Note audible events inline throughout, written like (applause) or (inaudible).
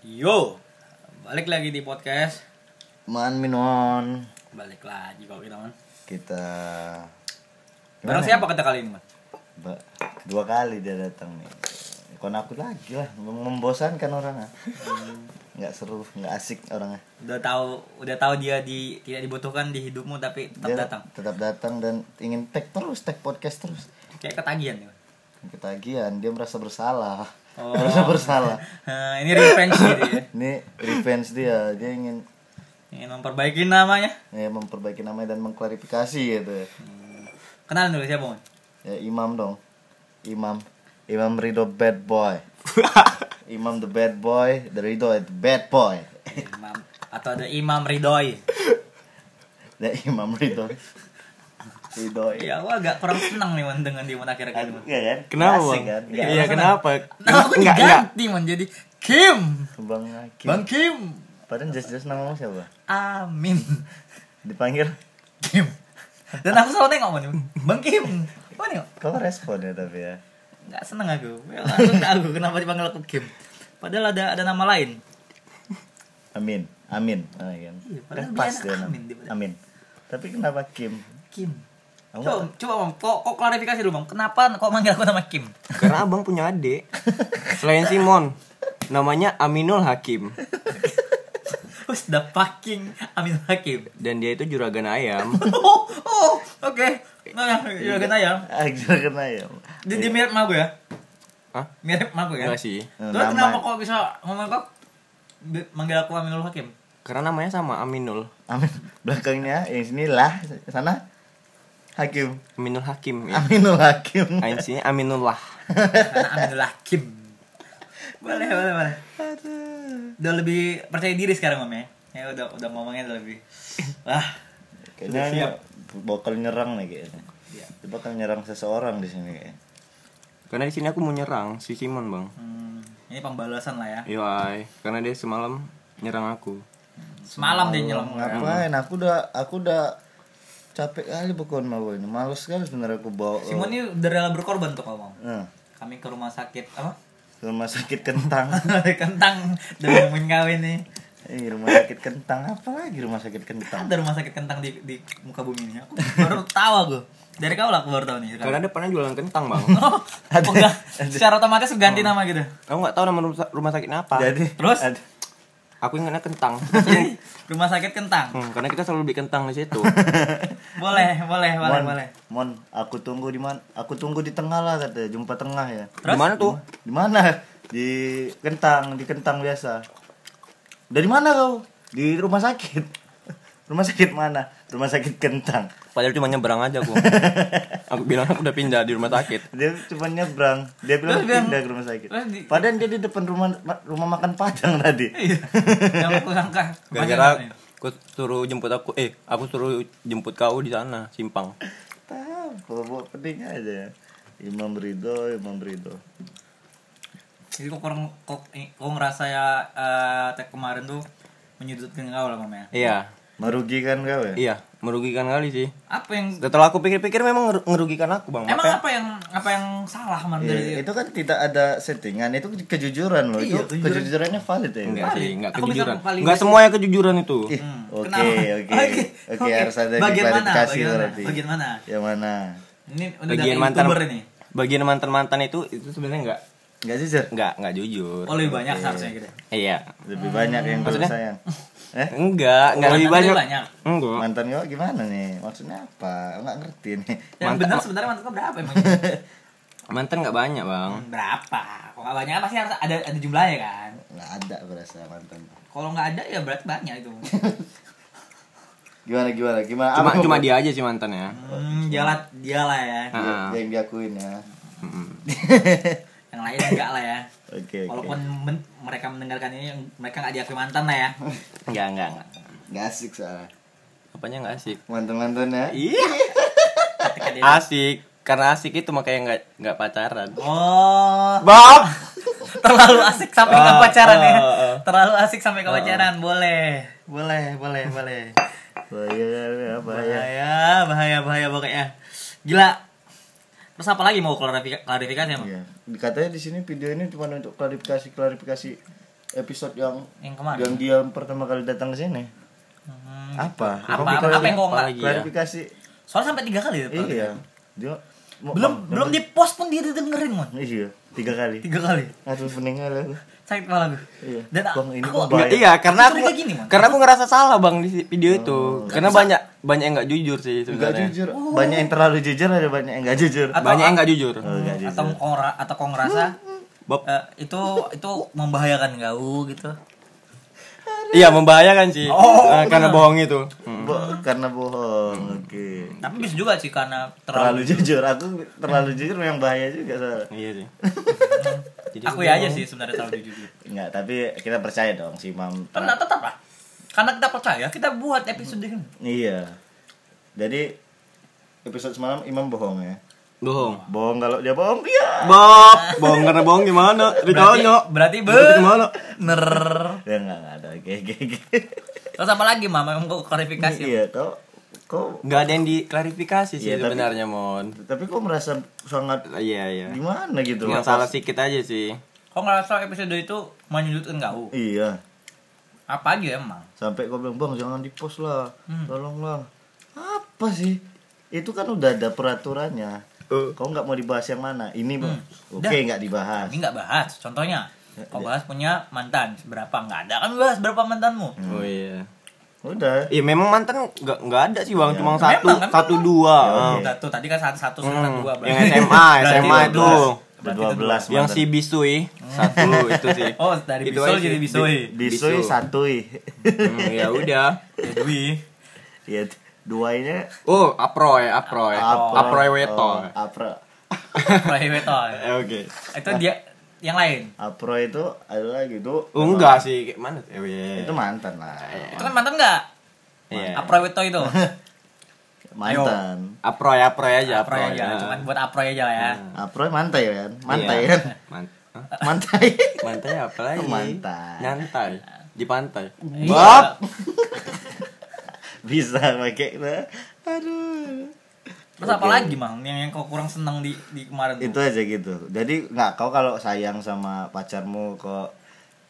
Yo, balik lagi di podcast. Man Minon Balik lagi kalau kita man. kita Barang siapa kata kali ini man? Ba- dua kali dia datang nih kon aku lagi lah mem- membosankan orangnya nggak seru nggak asik orangnya Udah tahu, udah tahu dia di tidak dibutuhkan di hidupmu tapi tetap dia datang. tetap datang dan ingin tag terus tag podcast terus Kayak ketagihan ya. ketagihan dia merasa bersalah Oh. merasa bersalah Nah, ini revenge gitu ya. (laughs) ini revenge dia dia ingin Ingin memperbaiki namanya. ya, memperbaiki namanya dan mengklarifikasi gitu ya. Kenalin dulu siapa man? ya imam dong imam imam Ridho bad boy (laughs) imam the bad boy the Ridho the bad boy Imam atau ada Imam Ridhoi. (laughs) the imam Ridho Ridho Ya, aku agak kurang senang nih man dengan dia man akhir-akhir ini. man. Iya kan? Kenapa Asik kan? Iya asik. kenapa? Nama aku Enggak enggak. diganti man jadi Kim. Bang Hakim. Bang Kim. Padahal jelas-jelas namamu siapa? Amin. Dipanggil Kim. Dan aku selalu nengok man. Bang Kim. Apa nih? kau respon ya tapi ya. nggak seneng aku Ya, aku, aku kenapa dipanggil aku Kim padahal ada ada nama lain Amin. Amin. Ah, kan. Iya, padahal Kan dia pas dia nama. Amin. Amin. Tapi kenapa Kim? Kim Aku coba coba bang kok, kok klarifikasi dulu bang kenapa kok manggil aku nama Kim (laughs) Karena abang punya adik. Selain Simon, namanya Aminul Hakim (laughs) Who's the fucking Amin Hakim dan dia itu juragan ayam. (laughs) oh oh oke nah ya juragan ayam Ajar kena ya. dia, dia mirip sama aku ya Hah? mirip sama aku ya Enggak sih. Terus Nama- kenapa kok bisa ngomong kok manggil aku Aminul Hakim Karena namanya sama Aminul. Amin. Belakangnya yang sini lah, sana Hakim. Aminul Hakim ya. Aminul Hakim. Ini sini Aminullah. (laughs) Aminul Hakim boleh boleh boleh udah lebih percaya diri sekarang om ya ya udah udah ngomongnya udah lebih wah Kayaknya siap. bakal nyerang nih kayaknya. Iya. Dia bakal nyerang seseorang di sini kayaknya. Karena di sini aku mau nyerang si Simon, Bang. Hmm, ini pembalasan lah ya Yoi, karena dia semalam nyerang aku. semalam dia nyelam Ngapain? Aku udah aku udah capek kali pokoknya mau ini. Males sekali sebenarnya aku bawa. Simon ini udah rela berkorban tuh kalau mau Nah, kami ke rumah sakit apa rumah sakit kentang. (laughs) kentang udah ngomongin kawin nih Eh, rumah sakit kentang apa lagi rumah sakit kentang? ada rumah sakit kentang di, di muka bumi ini aku baru tahu aku dari kau lah aku baru tahu nih sekarang. Karena dia pernah jualan kentang, Bang. (laughs) oh, oh, enggak. secara otomatis ganti nama gitu Aku nggak tahu nama rumah, rumah sakitnya apa. Jadi Terus? ada- Aku ingatnya kentang. (laughs) rumah sakit kentang Hmm, karena kita selalu beli kentang di situ. (laughs) boleh boleh boleh Mon, boleh Mon, aku tunggu di mana? Aku tunggu di tengah lah katanya, jumpa tengah ya. Terus? Di mana tuh? Di mana? Di kentang, di kentang biasa. Dari mana kau? Di rumah sakit. (laughs) Rumah sakit mana? Rumah sakit kentang. Padahal cuma nyebrang aja aku. (laughs) aku bilang aku udah pindah di rumah sakit. Dia cuma nyebrang. Dia bilang bilang- pindah ke rumah sakit. di- Padahal dia di depan rumah ma- rumah makan Padang tadi. Iya. (laughs) yang aku sangka Gara-gara aku suruh jemput aku, eh aku suruh jemput kau di sana, simpang. Tahu, kalau bawa pening aja ya. Imam Ridho, Imam Ridho. jadi kok kurang kok eh, kok ngerasa ya eh, tag kemarin tuh menyudutkan kau lah mamanya Iya, Merugikan kau ya? iya, merugikan kali sih. apa yang Setelah aku pikir-pikir memang ngerugikan aku, Bang. emang Makanya- apa yang apa yang salah man Iya, dari itu kan tidak ada settingan, itu kejujuran loh. Iya, itu kejujuran. kejujurannya valid ya. Enggak Valid. sih, enggak Aku kejujuran. Enggak semuanya kejujuran itu. Hmm, Oke, (laughs) oke. Oke, harus ada bagian mana? Bagian mana? berarti. Bagian mana? Yang mana? Ini udah Bagian mantan ini. Bagian mantan-mantan itu itu sebenarnya enggak Enggak jujur. enggak enggak jujur. Oh lebih banyak seharusnya gitu. Iya. Lebih banyak yang kau Maksudnya? sayang. Eh? Enggak, enggak lebih banyak. banyak. Enggak. Mantan kau gimana nih? Maksudnya apa? Enggak ngerti nih. Yang Mantan- benar sebenarnya mantan kau berapa emang? (laughs) Mantan enggak banyak, Bang. berapa? Kok nggak banyak pasti harus ada ada jumlahnya kan. Enggak ada berasa mantan. Kalau nggak ada ya berarti banyak itu. (laughs) Gimana gimana? Gimana? Cuma Apa cuma dia aja sih mantannya. Hmm, dia lah dia lah ya. Heeh. yang diakuin ya. (laughs) Yang lain enggak lah ya. Oke, oke. Walaupun men- mereka mendengarkan ini mereka nggak diakui mantan lah ya. (laughs) Enggak, enggak, enggak. Enggak asik soalnya. Apanya enggak asik? Mantan-mantannya. Iya. Ketika dia Asik. Karena asik itu makanya enggak enggak pacaran. Oh, Bob. (laughs) terlalu asik sampai ke Ah, pacaran ya. ah, ah. Terlalu asik sampai ke pacaran. Boleh. Boleh, boleh, boleh. Bahaya, bahaya. Bahaya, bahaya, bahaya pokoknya. Gila. Terus apa lagi mau klarifikasi, klarifikasi emang? Iya. Katanya di sini video ini cuma untuk klarifikasi klarifikasi episode yang Yang kemarin. yang dia pertama kali datang ke sini. Hmm, Apa? Apa, Klarifikasi- apa, apa yang kau nggak? lagi ya? Klarifikasi. Soalnya sampai tiga kali ya. Iya. Dia Belum Bang, belum di post pun dia dengerin mon. Iya, tiga kali. Tiga kali. Aduh, meninggal aku. Sakit kepala gue. Iya. Dan Bang, ini aku Nggak, iya, karena aku gini, Man. karena aku ngerasa salah bang di video itu. Oh. Karena banyak banyak yang nggak jujur sih sebenarnya. jujur. Banyak yang terlalu jujur ada banyak yang enggak jujur. Atau- Banyak yang nggak jujur. Oh, enggak jujur. atau kau ngera- atau kau ngerasa Bob. eh, itu itu membahayakan kau gitu. Iya membahayakan sih. Oh, Eh, karena bohong itu. Hmm. Bo- karena bohong. Oke. Tapi bisa juga sih karena Terlalu terlalu. jujur. Aku terlalu jujur memang bahaya juga soalnya. Iya sih. (laughs) Jadi Aku ya aja sih sebenarnya terlalu jujur. Enggak, tapi kita percaya dong si Mam. Karena tetap lah. Karena kita percaya, kita buat episode ini. Iya. Jadi episode semalam Imam bohong ya. Bohong. Bohong kalau dia bohong, iya. Bob, bohong karena bohong gimana? Ditanya. berarti be Berarti gimana? ner. Ya enggak enggak ada. Oke oke oke. Terus apa lagi mama mau klarifikasi? Iya, kau kau Nggak ada yang diklarifikasi sih tapi- sebenarnya mon. tapi kau merasa sangat Iya iya. gimana gitu Yang Pas- salah sedikit aja sih. Kau ngerasa episode itu menyudutkan kau? Iya. Apa aja emang? Sampai kau bilang, "Bang, jangan di-post lah. Hmm. Tolonglah." Apa sih? Itu kan udah ada peraturannya. Oh. Kau nggak mau dibahas yang mana? Ini, Bang. Hmm. Oke, Udah. nggak dibahas. Ini nggak bahas. Contohnya, Ya, kau ya. bahas punya mantan berapa? Nggak ada kan bahas berapa mantanmu? Oh iya. Udah. Iya memang mantan nggak nggak ada sih bang, Ya, cuma memang, satu kan satu dua. Ya, Ah. Tuh, tadi kan satu satu sekarang Hmm, dua. yang SMA, (laughs) SMA dua itu. belas. Berarti 12 Yang si Bisui satu itu sih. (laughs) Oh dari Itu jadi. Bisui Bisu. satui. Hmm, ya udah. (laughs) Ya Dwi. Iya, duanya Oh, aproy, aproy. Apro. Aproy weto. Oh, Apro. Private toy. Eh, Oke. Itu dia yang lain. Apro itu ada lagi tuh. Oh, enggak sih, kayak mana? Eh, iya. Itu mantan lah. Itu kan mantan nggak? Iya. Private toy itu. (laughs) Mantan. Aproy, aproy aja, Aproy aproy. aja, Ah. cuman buat aproy aja lah ya. Apro mantai kan? Mantai kan? Hah? (laughs) Mantai. Mantai apa lagi? Mantai. Nyantai di pantai. Iya. Bob. (laughs) Bisa pakai itu. Aduh. Terus apa lagi mang yang yang kau kurang senang di di kemarin tuh? Itu aja gitu. Jadi nggak kau kalau sayang sama pacarmu kok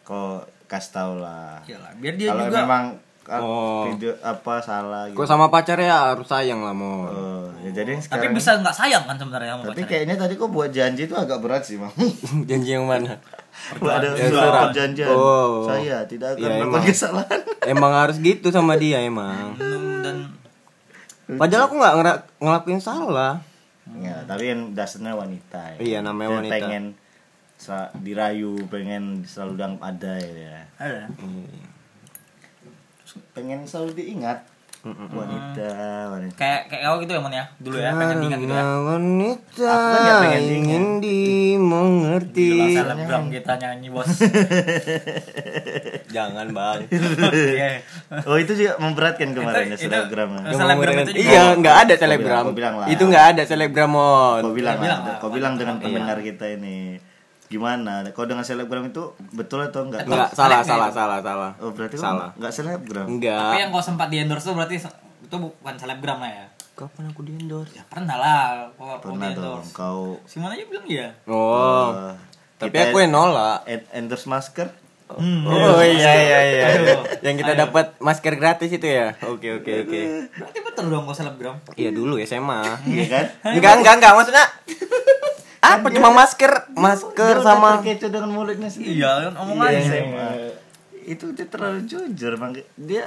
kok kasih tau lah. Iyalah, biar dia Kalau juga memang ah, Oh. video apa salah gitu. Kok sama pacarnya harus sayang lah, Mon. Oh, ya jadi tapi sekarang bisa nggak sayang kan sebenarnya sama Tapi pacarnya. kayaknya tadi kok buat janji itu agak berat sih, Mang. (laughs) Janji yang mana? ada Ya, surat perjanjian. Oh. Saya tidak akan Iya, melakukan emang. kesalahan. Emang harus gitu sama dia emang. Dan Padahal aku nggak ngera- ngelakuin salah. Ya, tapi yang dasarnya wanita. Ya. Iya, namanya Dia wanita. Pengen sa- dirayu, pengen selalu dang ada ya. ada. Pengen selalu diingat. Wanita, wanita. Kayak kayak kau gitu ya mon ya dulu ya pengen diingat gitu ya. Wanita Aku kan pengen diingat. ingin dimengerti. Gila selebgram kita nyanyi bos. (laughs) Jangan bang. Oke. (laughs) Oh, itu juga memberatkan kemarin ya Itu- selebgram. itu- ya. Selebgram itu juga- Iya, nggak ada Kau selebgram. bilang- kau bilang lah. Itu nggak ada selebgram mon. Kau bilang, bilang lah, lah, kau bilang dengan iya. pendengar kita ini gimana? Kau dengan selebgram itu betul atau enggak? Enggak, salah, salah, itu. salah, salah. Oh, berarti kau Salah. enggak selebgram. Tapi Enggak. yang kau sempat di endorse tuh berarti itu bukan selebgram lah ya. Kapan aku di endorse? Ya pernah lah kau kau Pernah di dong endorse. kau Simon aja bilang iya. Oh. eh, Tapi kita aku yang nolak. en- endorse masker. Hmm. Oh iya iya iya. Ayo. Yang kita dapat masker gratis itu ya. Oke oke oke. Berarti betul dong kau selebgram. Iya dulu SMA. Iya kan? Enggak enggak enggak maksudnya apa cuma masker masker Dia sama terkecoh dengan mulutnya sendiri. Iya kan omongannya. SMA. Itu dia terlalu jujur, Bang. Dia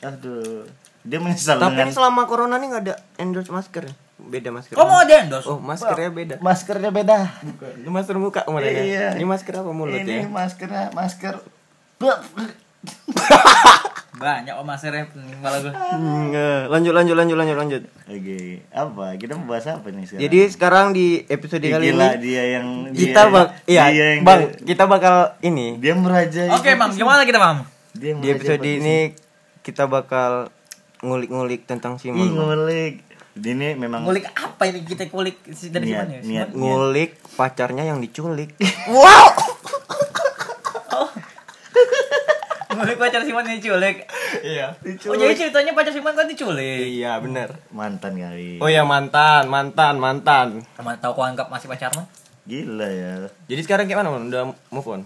aduh, dia menyesal tapi dengan ini selama corona nih nggak ada endorse masker ya? beda masker Kau mau ada endorse? oh maskernya beda maskernya beda. ini masker muka ke mana ya Iya. ini masker apa mulut Ini ya maskernya masker (laughs) (laughs) Banyak om masernya pening malah gue. Eh, lanjut lanjut lanjut lanjut lanjut Oke, apa? Kita mau bahas apa nih sekarang? jadi sekarang di episode Ih, kali gila, ini dia yang kita dia- bang iya dia yang bang kita bakal ini dia merajai Oke mam, gimana kita mam? dia yang di episode ini kita bakal ngulik-ngulik tentang Ih, Simon ngulik ini memang Ngulik apa ini kita kulik dari Niat, ya? niat. Ngulik pacarnya yang diculik (laughs) Wow. Ngulik pacar Simon yang diculik. iya Oh jadi ceritanya pacar Simon kan diculik. iya benar mantan kali oh ya mantan mantan mantan Kamu tahu kau anggap masih pacarmu? gila ya jadi sekarang gimana man? udah move on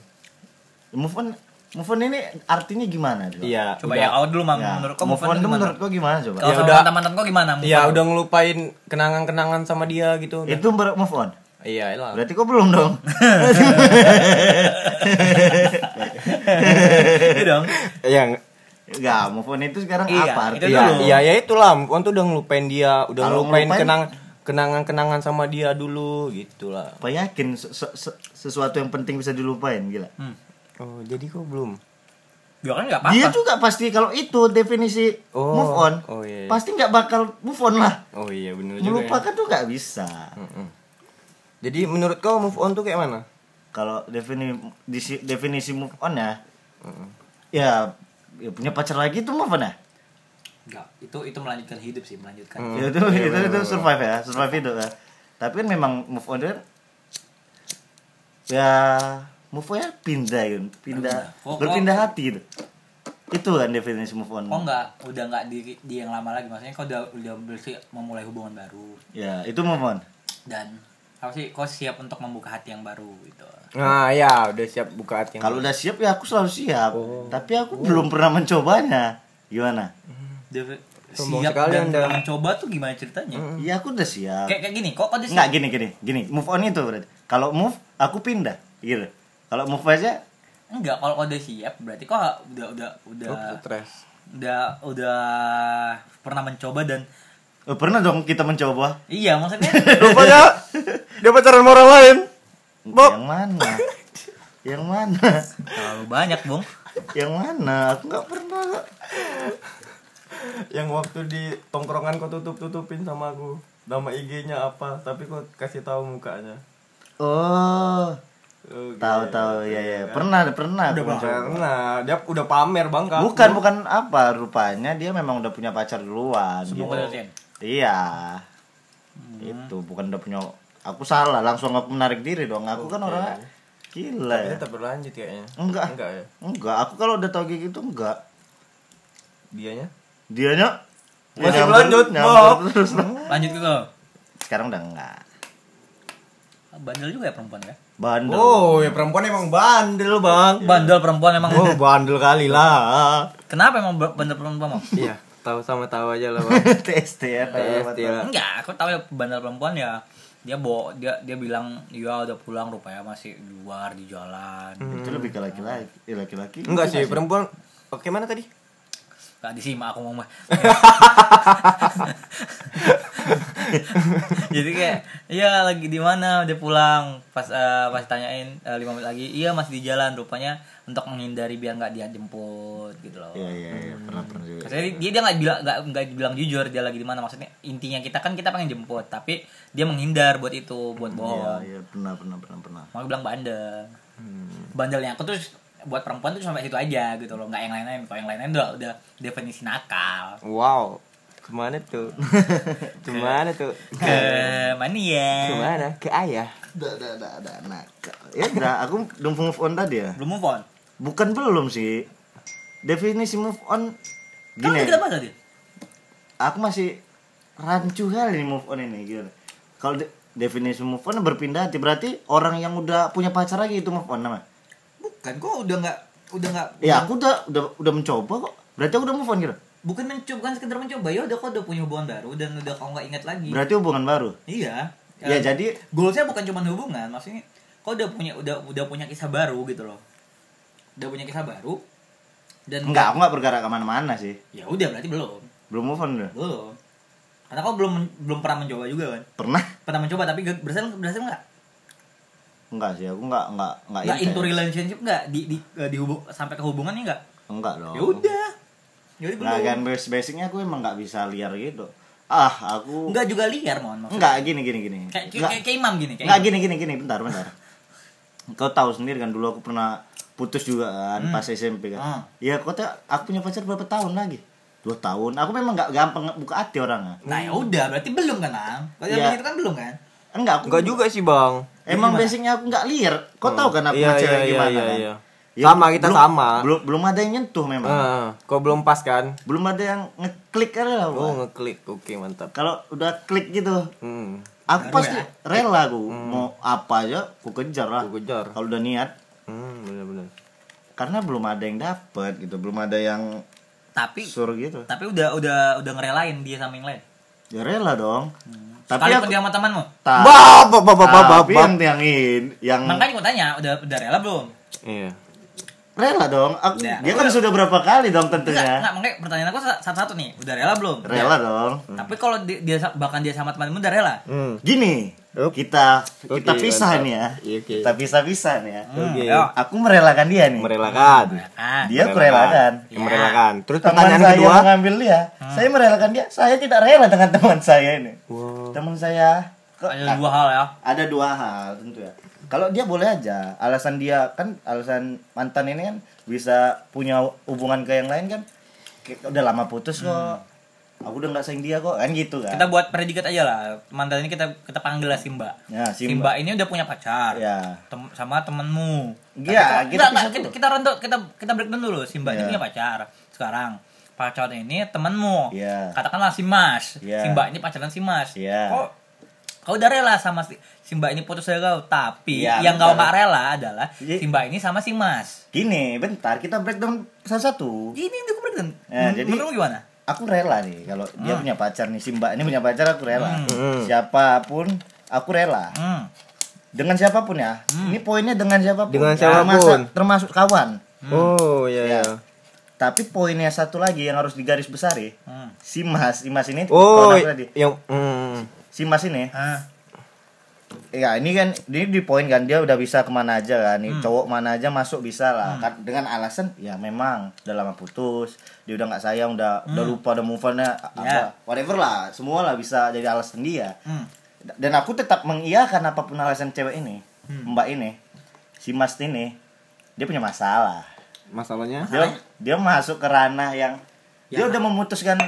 move on Move on ini artinya gimana? Coba? Iya. Coba udah- ya kau dulu mang Ya, menurut kau move on itu gimana? menurut kau gimana coba? Kalau Ya sama udah. mantan kau gimana? Iya on? udah ngelupain kenangan-kenangan sama dia gitu. Itu ber- move on. Iya lah. Berarti kau belum dong. Iya dong. Iya. Enggak, move on itu sekarang Iya, apa itu artinya? Iya, iya ya itulah. Move on tuh udah ngelupain dia, udah Kalau ngelupain ngelupain- kenang kenangan-kenangan sama dia dulu gitu lah. Apa yakin se- se- se- sesuatu yang penting bisa dilupain gila? Hmm. Oh, jadi kok belum. Ya kan nggak apa-apa. Dia juga pasti kalau itu definisi Oh, move on, oh iya, iya. pasti nggak bakal move on lah. Oh iya bener juga. Ya. Melupakan tuh nggak bisa. Mm-mm. Jadi menurut kau move on tuh kayak mana? Kalau definisi definisi move on ya, Mm-mm. ya, ya punya pacar lagi tuh move on ya. Enggak, itu itu melanjutkan hidup sih, melanjutkan. Hmm. Ya, itu itu itu survive ya, survive itu ya. Tapi kan memang move on itu kan ya move on ya pindah gitu, pindah Oh, berpindah hati gitu. Itu kan definisi move on. Oh enggak, udah enggak di, di yang lama lagi maksudnya kau udah udah memulai hubungan baru Ya, itu move on. dan apa sih kau siap untuk membuka hati yang baru gitu. Nah, ya udah siap buka hati. yang Kalau udah siap ya aku selalu siap. Oh. Tapi aku belum pernah mencobanya. Gimana? Dia Sombong siap sekali dan Anda. mencoba tuh gimana ceritanya? Iya aku udah siap. Kayak kayak gini, kok kau Enggak siap? gini gini gini. Move on itu berarti. Kalau move aku pindah gitu. Kalau move aja Enggak, kalau kau udah siap berarti kau udah udah udah Oh, stres. udah udah pernah mencoba dan pernah dong kita mencoba. iya maksudnya (laughs) Rupanya dia pacaran sama orang lain. Bob. Yang mana? Yang mana? terlalu banyak, Bung. Yang mana? Aku nggak pernah. Yang waktu di tongkrongan kau tutup-tutupin sama aku. Nama IG-nya apa, tapi kau kasih tahu mukanya. Oh, Oh, tahu gitu. tahu ya ya. Pernah pernah Udah. Karena dia udah pamer bang Kak. Bukan bukan apa rupanya dia memang udah punya pacar duluan. Semoga gitu. Iya. Itu bukan udah punya aku salah langsung aku menarik diri dong. Aku kan Oke. orang gila. Tapi Ya. tetap berlanjut kayaknya. Enggak. Enggak ya. Enggak, aku kalau udah tau kayak gitu enggak. Dianya? Dianya Masih berlanjut, nyamber Bob. terus. (laughs) Lanjut ke kau. Sekarang udah enggak. Bandel juga ya perempuan ya? Bandel. Oh, ya perempuan emang bandel bang. Bandel perempuan emang. Oh, bandel kali lah. Kenapa emang bandel perempuan, Bang? Iya, tahu sama tahu aja lah bang. (laughs) TST ya. TST lah. Enggak, aku tahu ya bandel perempuan ya. Dia bo dia dia bilang ya udah pulang rupanya masih di luar di jalan. Itu lebih ke laki-laki. Eh, laki-laki. Enggak sih, perempuan. Oke, mana tadi? Gak disimak aku ngomong. (laughs) Jadi kayak iya lagi di mana udah pulang pas eh, pas tanyain eh, lima menit lagi iya masih di jalan rupanya untuk menghindari biar nggak dia jemput gitu loh. Iya iya iya, pernah pernah juga. Maksudnya dia dia nggak bilang nggak nggak bilang jujur dia lagi di mana maksudnya intinya kita kan kita pengen jemput tapi dia menghindar buat itu buat Iya bohong. iya pernah pernah pernah pernah. Makanya bilang bandel. Bandelnya aku tuh buat perempuan tuh sampai situ aja gitu loh nggak yang lain-lain kalau yang lain-lain udah udah definisi nakal Wow. Ke mana tuh? (laughs) Ke mana tuh? ke mana ya Ke mana? Ke ayah. Dah dah dah dah nakal. Ya udah, aku belum move on tadi ya. belum move on Bukan belum sih. Definisi move on kamu gini. kita apa tadi Aku masih rancu kali nih move on ini gitu. Kalau de- definisi move on berpindah hati berarti orang yang udah punya pacar lagi itu move on namanya. Bukan kok udah nggak udah nggak Ya aku udah udah udah mencoba kok. Berarti aku udah move on gitu. bukan mencoba bukan sekedar mencoba ya udah kok udah punya hubungan baru dan udah kau nggak ingat lagi Berarti hubungan baru. iya Ya Eh, jadi goalsnya bukan cuma hubungan maksudnya kau udah punya udah udah punya kisah baru gitu loh udah punya kisah baru dan enggak aku enggak bergerak ke mana-mana sih. ya udah berarti belum Belum move on udah. belum karena kau belum belum pernah mencoba juga kan Pernah? pernah mencoba tapi berhasil berhasil nggak Enggak sih, aku enggak enggak enggak nggak into relationship nggak di di, eh, di hubung sampai ke hubungannya nggak Enggak dong. ya udah jadi Nah, belum kan basic basicnya aku emang nggak bisa liar gitu. Ah, aku nggak juga liar mohon maksudnya enggak gini gini gini. kayak kayak, Enggak, kayak, kayak imam gini kayak enggak imam. gini gini gini, bentar bentar. Kau tahu sendiri kan dulu aku pernah putus juga kan pas SMP kan. Hmm. Ya kau tahu aku punya pacar berapa tahun lagi? Dua tahun. Aku memang nggak gampang buka hati orangnya. nah ya udah berarti belum kan Ang? kalau Iya. itu kan belum kan Enggak, aku Enggak juga sih, Bang. Emang Gimana? basicnya aku nggak liar. Kau tahu kan aku Iya, cewek iya, gimana iya, kan? iya. Ya, Sama, kita belum- sama. Belum belum ada yang nyentuh memang. Heeh. kok belum pas kan? Belum ada yang ngeklik aja lah. Oh, ngeklik. Oke, mantap. Kalau udah klik gitu, Hmm. aku pasti ya? rela aku mau apa aja aku kejar lah Aku kejar. kalau udah niat Hmm, benar-benar. karena belum ada yang dapet gitu belum ada yang Tapi sur gitu tapi udah udah udah ngerelain dia sama yang lain. ya rela dong tapi aku dia sama temanmu. Bab, bab, tapi bab. yang yang in- yang Makanya gue tanya, udah udah rela belum? Iya. rela dong aku, Ya. dia kan sudah berapa kali dong Enggak, tentunya enggak, makanya pertanyaan aku satu-satu nih, udah rela belum? rela dong Tapi kalau dia, dia bahkan dia sama temanmu udah rela. Hmm. gini Oke. kita kita pisah mantap. nih ya Iya, oke. kita pisah-pisah nih ya Hmm, Oke. ayo. aku merelakan dia nih Merelakan. Ah, dia aku relakan Ya, merelakan. Terus teman pertanyaan saya kedua. mengambil dia saya merelakan dia saya tidak rela dengan teman saya ini Wow. teman saya kok ada dua hal ya. ada dua hal tentu ya kalau dia boleh aja alasan dia kan alasan mantan ini kan bisa punya hubungan ke yang lain kan udah lama putus kok aku udah nggak sayang dia kok kan gitu kan Kita buat predikat aja lah. Mantan ini kita kita panggil lah Simba. ya Simba, ini udah punya pacar. ya Tem- sama temenmu. Iya, kita pisah kita dulu. kita rendok kita kita breakdown dulu. Simba ini Iya. punya pacar sekarang. Pacarnya ini temenmu. Iya. Katakanlah si Mas. Iya. Simba ini pacaran si Mas. Iya. Kok kau udah rela sama si Simba ini putus dari kau, tapi Iya, yang kau nggak rela adalah. Simba ini sama si Mas. gini bentar kita breakdown satu-satu Ini ini aku breakdown. Ya, jadi- Menurutmu gimana? Aku rela nih kalau dia Hmm. punya pacar nih si mbak ini punya pacar aku rela Hmm. siapa pun aku rela Hmm. dengan siapa pun ya ini poinnya dengan siapa pun Dengan Ya, siapa pun. termasuk- termasuk kawan Oh, iya Ya. iya. tapi poinnya satu lagi yang harus digaris besari Hmm. si mas si mas ini Oh, kawan aku tadi yang hmm. si mas ini Ah. Ya ini kan ini di poin kan dia udah bisa ke mana aja kan nih Hmm. cowok mana aja masuk bisa lah kan dengan alasan ya memang udah lama putus dia udah nggak sayang udah udah lupa udah move on Ya. apa whatever lah semua lah bisa jadi alasan dia Hmm. dan aku tetap mengiyakan apa pun alasan cewek ini Hmm. mbak ini si mas ini dia punya masalah Masalahnya? dia dia masuk ke ranah yang dia Ya. udah memutuskan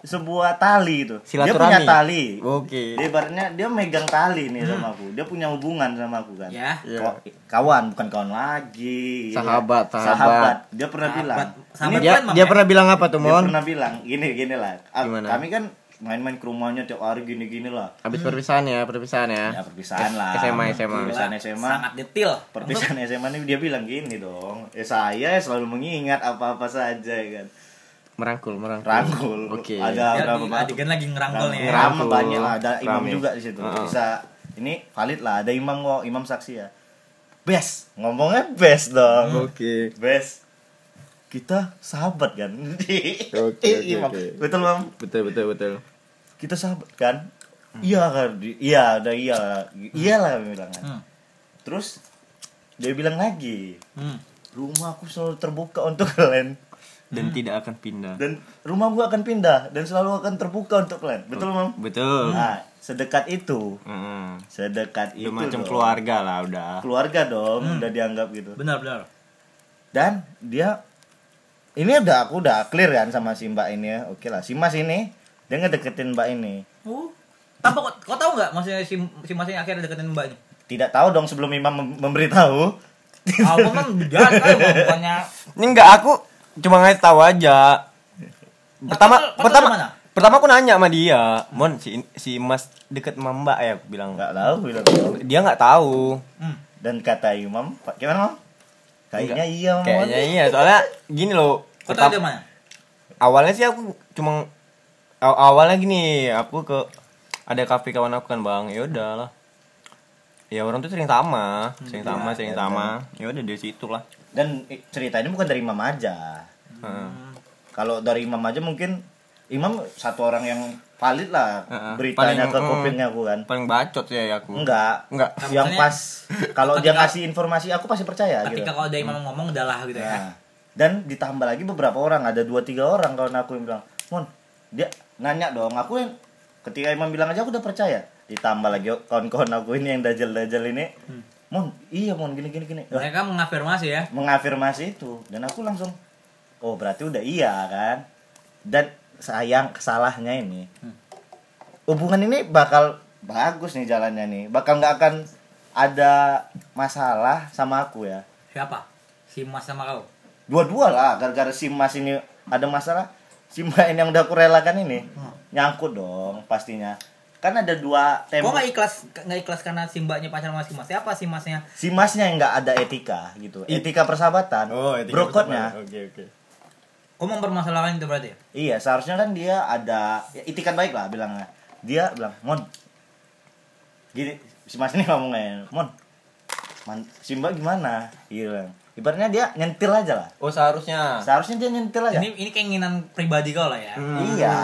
sebuah tali itu dia punya tali Oke. dia ibaratnya dia megang tali nih sama aku dia punya hubungan sama aku kan Ya. Kaw- kawan bukan kawan lagi ya. Sahabat, sahabat. dia pernah Sahabat. bilang Sahabat ini Dia Kan, Mam, dia ya? pernah bilang apa tuh, dia Mon? pernah bilang gini gini lah Ah, Gimana? kami kan main-main ke rumahnya tiap hari gini gini lah Habis perpisahan ya, perpisahan ya. ya perpisahan lah SMA, SMA. perpisahan SMA Sangat detail. perpisahan SMA ini dia bilang gini dong ya saya selalu mengingat apa-apa saja ya kan Merangkul, merangkul. rangkul Oke. ada Ya, berapa adegan lagi ngerangkul nih. ya. Ngerama Rangkul. banyak lah, ada imam Rame. juga di situ. Heeh. Bisa ini valid lah, ada imam kok, imam saksi ya. Best, ngomongnya best dong. Oke. Best. Kita sahabat kan. (laughs) Oke, oke, imam. oke. Betul, Mam. Betul, betul, betul. Kita sahabat kan? Iya kan, iya, ada iya. Iyalah kami bilang kan. Hmm. Terus dia bilang lagi, Hmm. rumahku selalu terbuka untuk (laughs) kalian Dan tidak akan pindah. dan rumah gua akan pindah dan selalu akan terbuka untuk kalian. Betul, Mam? Betul. Nah, sedekat itu. Heeh. Sedekat Udah itu macam dong. keluarga lah udah. keluarga dong udah dianggap gitu Benar, benar. dan dia ini udah aku udah clear kan sama si mbak ini ya oke lah si mas ini dia ngedeketin mbak ini Oh. Tanpa kau, kau tahu nggak maksudnya si si Mas yang akhirnya deketin Mbak ini? tidak tahu dong sebelum imam mem- memberitahu Aku kan jahat kan bukannya Ini enggak aku cuma ngasih tahu aja. Pertama Patut- patut pertama ke mana? pertama aku nanya sama dia, "Mon, si si Mas deket sama Mbak ya?" Aku bilang. nggak tahu bilang Dia nggak tahu. hmm. dan kata imam Pak, gimana mam kayaknya iya mam Kayaknya iya, soalnya gini loh. Kau tahu pertama- dia mana? awalnya sih aku cuma aw- awalnya gini aku ke ada kafe kawan aku kan bang ya udahlah ya orang tuh sering sama sering sama sering ya sama ya udah dari situ lah dan i- cerita ini bukan dari imam aja Heeh. kalau dari imam aja mungkin imam satu orang yang valid lah Heeh. beritanya Paling- ke mm, kupingnya aku kan. paling bacot ya aku. Enggak. Enggak. Yang Maksudnya- pas (laughs) kalau dia Ketika- ngasih informasi aku pasti percaya gitu. Ketika kalau ada imam ngomong udahlah gitu ya. Nah, dan ditambah lagi beberapa orang ada dua tiga orang kawan aku yang bilang mon dia nanya dong aku yang ketika imam bilang aja aku udah percaya. Ditambah lagi kawan-kawan aku ini yang dajal-dajal ini Hmm. mon iya mon gini gini gini. Mereka mengafirmasi ya. mengafirmasi itu. Dan aku langsung oh berarti udah iya kan dan sayang kesalahnya ini Hmm. hubungan ini bakal bagus nih jalannya nih bakal nggak akan ada masalah sama aku ya Siapa? Si Mas sama kau. dua-dua lah gara-gara si mas ini ada masalah si mbak ini yang udah aku relakan ini Hmm. nyangkut dong pastinya kan ada dua Kok tembok nggak ikhlas nggak ikhlas karena si mbaknya pacar sama si mas? Siapa si masnya? si masnya yang nggak ada etika gitu etika persahabatan Oh, etika brokotnya persahabatan. Oke, oke. Kok mempermasalahkan itu berarti ya? iya seharusnya kan dia ada ya, itikat baik lah bilangnya dia bilang mon gini si mas ini ngomongnya mon man, si mbak gimana gitu bilang. ibaratnya dia nyentil aja lah Oh, seharusnya. seharusnya dia nyentil aja Ini ini keinginan pribadi kau lah ya. Hmm. Iya.